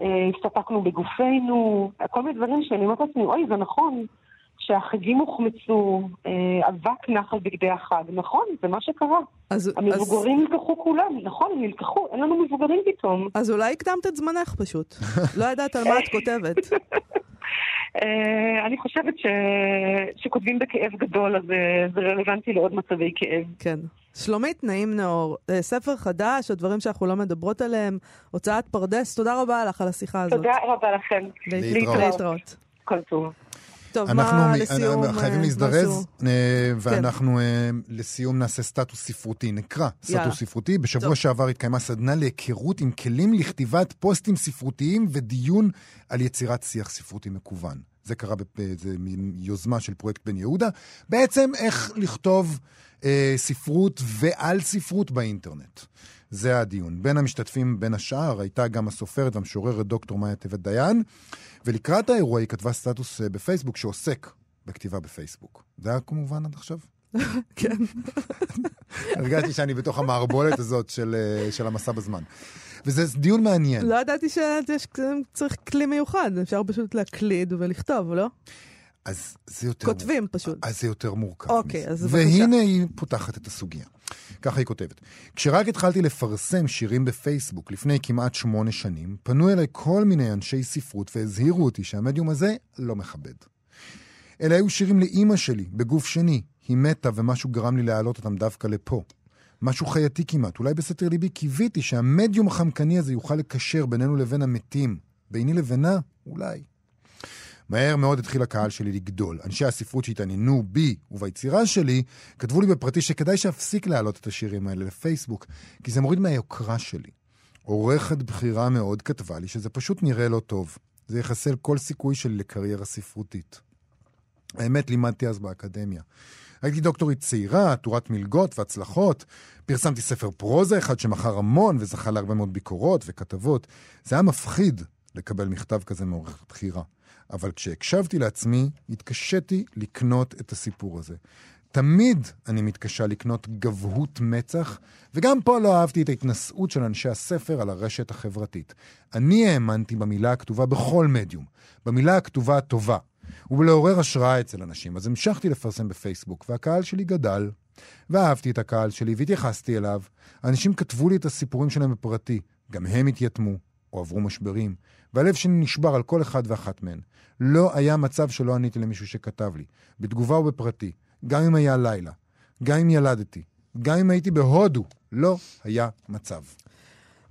אה, הסתפקנו בגופנו, כל מיני דברים שאני אומרת לעצמי, אוי, זה נכון שהחגים הוחמצו, אה, אבק נח על בגדי החג, נכון, זה מה שקרה. אז, אז, המבוגרים נלקחו כולם, נכון, הם נלקחו, אין לנו מבוגרים פתאום. אז אולי הקדמת את זמנך פשוט. לא ידעת על מה את כותבת. אה, אני חושבת ש... שכותבים בכאב גדול, אז אה, זה רלוונטי לעוד מצבי כאב. כן. שלומית נעים נאור, ספר חדש, הדברים שאנחנו לא מדברות עליהם, הוצאת פרדס, תודה רבה לך על השיחה הזאת. תודה רבה לכם. להתראות. להתראות. כל טוב. טוב, אנחנו מה מ- לסיום? אנחנו חייבים אה, להזדרז, משהו? אה, ואנחנו אה, לסיום נעשה סטטוס ספרותי, נקרא יאללה. סטטוס ספרותי. בשבוע טוב. שעבר התקיימה סדנה להיכרות עם כלים לכתיבת פוסטים ספרותיים ודיון על יצירת שיח ספרותי מקוון. זה קרה, זה מין יוזמה של פרויקט בן יהודה. בעצם איך לכתוב אה, ספרות ועל ספרות באינטרנט. זה הדיון. בין המשתתפים בין השאר הייתה גם הסופרת והמשוררת דוקטור מאיה טבת דיין, ולקראת האירוע היא כתבה סטטוס אה, בפייסבוק שעוסק בכתיבה בפייסבוק. זה היה כמובן עד עכשיו? כן. הרגשתי שאני בתוך המערבולת הזאת של, אה, של המסע בזמן. וזה דיון מעניין. לא ידעתי שצריך כלי מיוחד, אפשר פשוט להקליד ולכתוב, לא? אז זה יותר... כותבים פשוט. אז זה יותר מורכב. אוקיי, מזה. אז בבקשה. והנה היא פותחת את הסוגיה. ככה היא כותבת. כשרק התחלתי לפרסם שירים בפייסבוק לפני כמעט שמונה שנים, פנו אליי כל מיני אנשי ספרות והזהירו אותי שהמדיום הזה לא מכבד. אלה היו שירים לאימא שלי, בגוף שני. היא מתה ומשהו גרם לי להעלות אותם דווקא לפה. משהו חייתי כמעט. אולי בסתר ליבי קיוויתי שהמדיום החמקני הזה יוכל לקשר בינינו לבין המתים. ביני לבינה? אולי. מהר מאוד התחיל הקהל שלי לגדול. אנשי הספרות שהתעניינו בי וביצירה שלי, כתבו לי בפרטי שכדאי שאפסיק להעלות את השירים האלה לפייסבוק, כי זה מוריד מהיוקרה שלי. עורכת בכירה מאוד כתבה לי שזה פשוט נראה לא טוב. זה יחסל כל סיכוי שלי לקריירה ספרותית. האמת, לימדתי אז באקדמיה. הייתי דוקטורית צעירה, עטורת מלגות והצלחות. פרסמתי ספר פרוזה אחד שמכר המון וזכה להרבה מאוד ביקורות וכתבות. זה היה מפחיד לקבל מכתב כזה מעורכת בכירה. אבל כשהקשבתי לעצמי, התקשיתי לקנות את הסיפור הזה. תמיד אני מתקשה לקנות גבהות מצח, וגם פה לא אהבתי את ההתנשאות של אנשי הספר על הרשת החברתית. אני האמנתי במילה הכתובה בכל מדיום, במילה הכתובה הטובה, ולעורר השראה אצל אנשים. אז המשכתי לפרסם בפייסבוק, והקהל שלי גדל, ואהבתי את הקהל שלי והתייחסתי אליו. אנשים כתבו לי את הסיפורים שלהם בפרטי, גם הם התייתמו, או עברו משברים, והלב שלי נשבר על כל אחד ואחת מהן. לא היה מצב שלא עניתי למישהו שכתב לי, בתגובה או בפרטי, גם אם היה לילה, גם אם ילדתי, גם אם הייתי בהודו, לא היה מצב.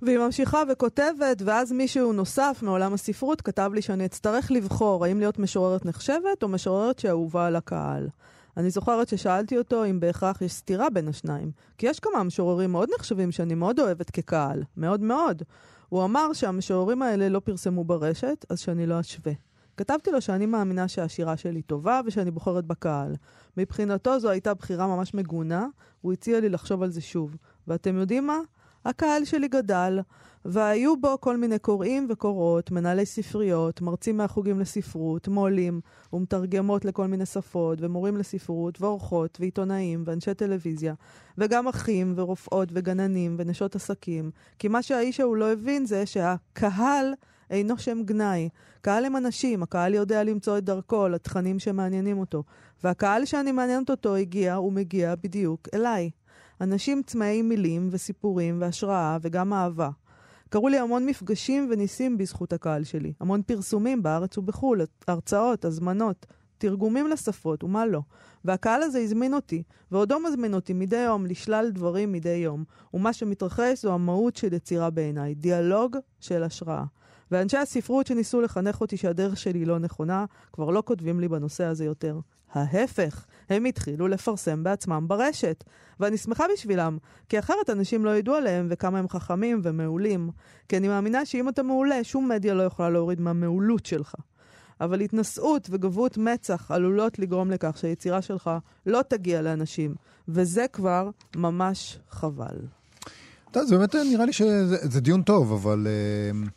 והיא ממשיכה וכותבת, ואז מישהו נוסף מעולם הספרות כתב לי שאני אצטרך לבחור האם להיות משוררת נחשבת או משוררת שאהובה על הקהל. אני זוכרת ששאלתי אותו אם בהכרח יש סתירה בין השניים, כי יש כמה משוררים מאוד נחשבים שאני מאוד אוהבת כקהל, מאוד מאוד. הוא אמר שהמשוררים האלה לא פרסמו ברשת, אז שאני לא אשווה. כתבתי לו שאני מאמינה שהשירה שלי טובה ושאני בוחרת בקהל. מבחינתו זו הייתה בחירה ממש מגונה, הוא הציע לי לחשוב על זה שוב. ואתם יודעים מה? הקהל שלי גדל, והיו בו כל מיני קוראים וקוראות, מנהלי ספריות, מרצים מהחוגים לספרות, מו"לים ומתרגמות לכל מיני שפות, ומורים לספרות, ועורכות, ועיתונאים, ואנשי טלוויזיה, וגם אחים, ורופאות, וגננים, ונשות עסקים. כי מה שהאיש ההוא לא הבין זה שהקהל אינו שם גנאי. קהל הם אנשים, הקהל יודע למצוא את דרכו לתכנים שמעניינים אותו. והקהל שאני מעניינת אותו הגיע ומגיע בדיוק אליי. אנשים צמאי מילים וסיפורים והשראה וגם אהבה. קרו לי המון מפגשים וניסים בזכות הקהל שלי. המון פרסומים בארץ ובחו"ל, הרצאות, הזמנות, תרגומים לשפות ומה לא. והקהל הזה הזמין אותי, ועודו מזמין אותי מדי יום לשלל דברים מדי יום. ומה שמתרחש זו המהות של יצירה בעיניי, דיאלוג של השראה. ואנשי הספרות שניסו לחנך אותי שהדרך שלי לא נכונה, כבר לא כותבים לי בנושא הזה יותר. ההפך, הם התחילו לפרסם בעצמם ברשת. ואני שמחה בשבילם, כי אחרת אנשים לא ידעו עליהם וכמה הם חכמים ומעולים. כי אני מאמינה שאם אתה מעולה, שום מדיה לא יכולה להוריד מהמעולות שלך. אבל התנשאות וגבהות מצח עלולות לגרום לכך שהיצירה שלך לא תגיע לאנשים, וזה כבר ממש חבל. טוב, זה באמת נראה לי שזה זה דיון טוב, אבל... אה,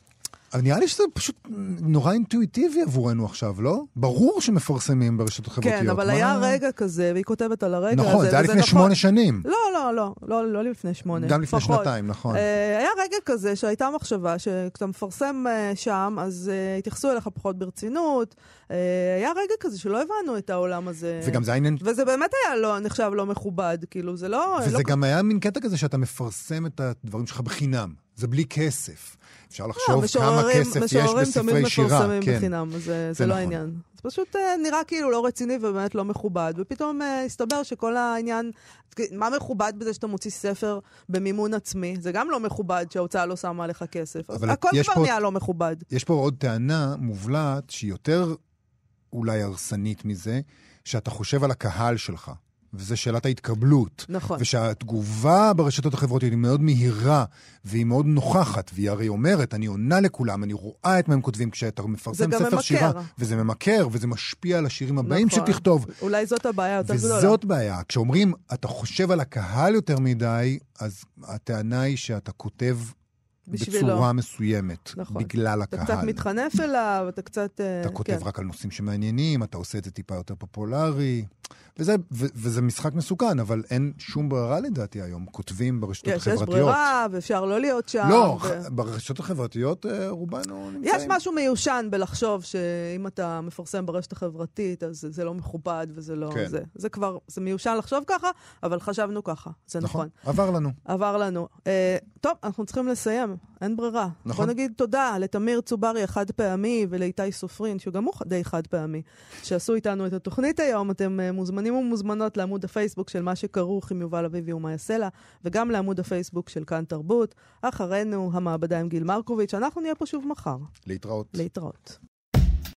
אבל נראה לי שזה פשוט נורא אינטואיטיבי עבורנו עכשיו, לא? ברור שמפרסמים ברשתות החברתיות. כן, אבל מה... היה רגע כזה, והיא כותבת על הרגע נכון, הזה. זה היה לפני נכון. שמונה שנים. לא, לא, לא, לא, לא לפני שמונה. גם לפני פחות. שנתיים, נכון. אה, היה רגע כזה שהייתה מחשבה שכשאתה מפרסם אה, שם, אז אה, התייחסו אליך פחות ברצינות. אה, היה רגע כזה שלא הבנו את העולם הזה. וגם זה היה עניין... וזה באמת היה לא, נחשב לא מכובד, כאילו, זה לא... וזה לא... גם היה מין קטע כזה שאתה מפרסם את הדברים שלך בחינם. זה בלי כסף. אפשר לא, לחשוב כמה משוררים- כסף יש משוררים בספרי תמיד שירה. מפרסמים כן. בחינם, זה, זה זה לא נכון. העניין. זה פשוט אה, נראה כאילו לא רציני ובאמת לא מכובד, ופתאום אה, הסתבר שכל העניין, מה מכובד בזה שאתה מוציא ספר במימון עצמי? זה גם לא מכובד שההוצאה לא שמה עליך כסף. הכל כבר נהיה לא מכובד. יש פה עוד טענה מובלעת שהיא יותר אולי הרסנית מזה, שאתה חושב על הקהל שלך, וזה שאלת ההתקבלות. נכון. ושהתגובה ברשתות החברתיות היא מאוד מהירה, והיא מאוד נוכחת, והיא הרי אומרת, אני עונה לכולם, אני רואה את מה הם כותבים כשאתה מפרסם ספר ממכר. שירה, וזה ממכר, וזה משפיע על השירים הבאים נכון. שתכתוב. אולי זאת הבעיה יותר גדולה. וזאת בעיה. כשאומרים, אתה חושב על הקהל יותר מדי, אז הטענה היא שאתה כותב בשבילו. בצורה מסוימת, נכון. בגלל אתה הקהל. קצת מתחנף אליו, אתה קצת... אה, אתה כותב כן. רק על נושאים שמעניינים, אתה עושה את זה טיפה יותר פופולרי. וזה, ו, וזה משחק מסוכן, אבל אין שום ברירה לדעתי היום. כותבים ברשתות יש, יש החברתיות. ברירה, ואפשר לא להיות שם. לא, ו... ברשתות החברתיות אה, רובנו נמצאים. יש משהו מיושן בלחשוב שאם אתה מפרסם ברשת החברתית, אז זה לא מכובד וזה לא... כן. זה, זה כבר, זה מיושן לחשוב ככה, אבל חשבנו ככה, זה נכון. נכון, עבר לנו. עבר לנו. אה, טוב, אנחנו צריכים לסיים, אין ברירה. נכון. בוא נגיד תודה לתמיר צוברי החד פעמי ולאיתי סופרין, שגם הוא די חד פעמי, שעשו איתנו את התוכנית היום. אתם אה, מוזמנים ומוזמנות לעמוד הפייסבוק של מה שכרוך עם יובל אביבי ומאיה סלע, וגם לעמוד הפייסבוק של כאן תרבות. אחרינו, המעבדה עם גיל מרקוביץ'. אנחנו נהיה פה שוב מחר. להתראות. להתראות.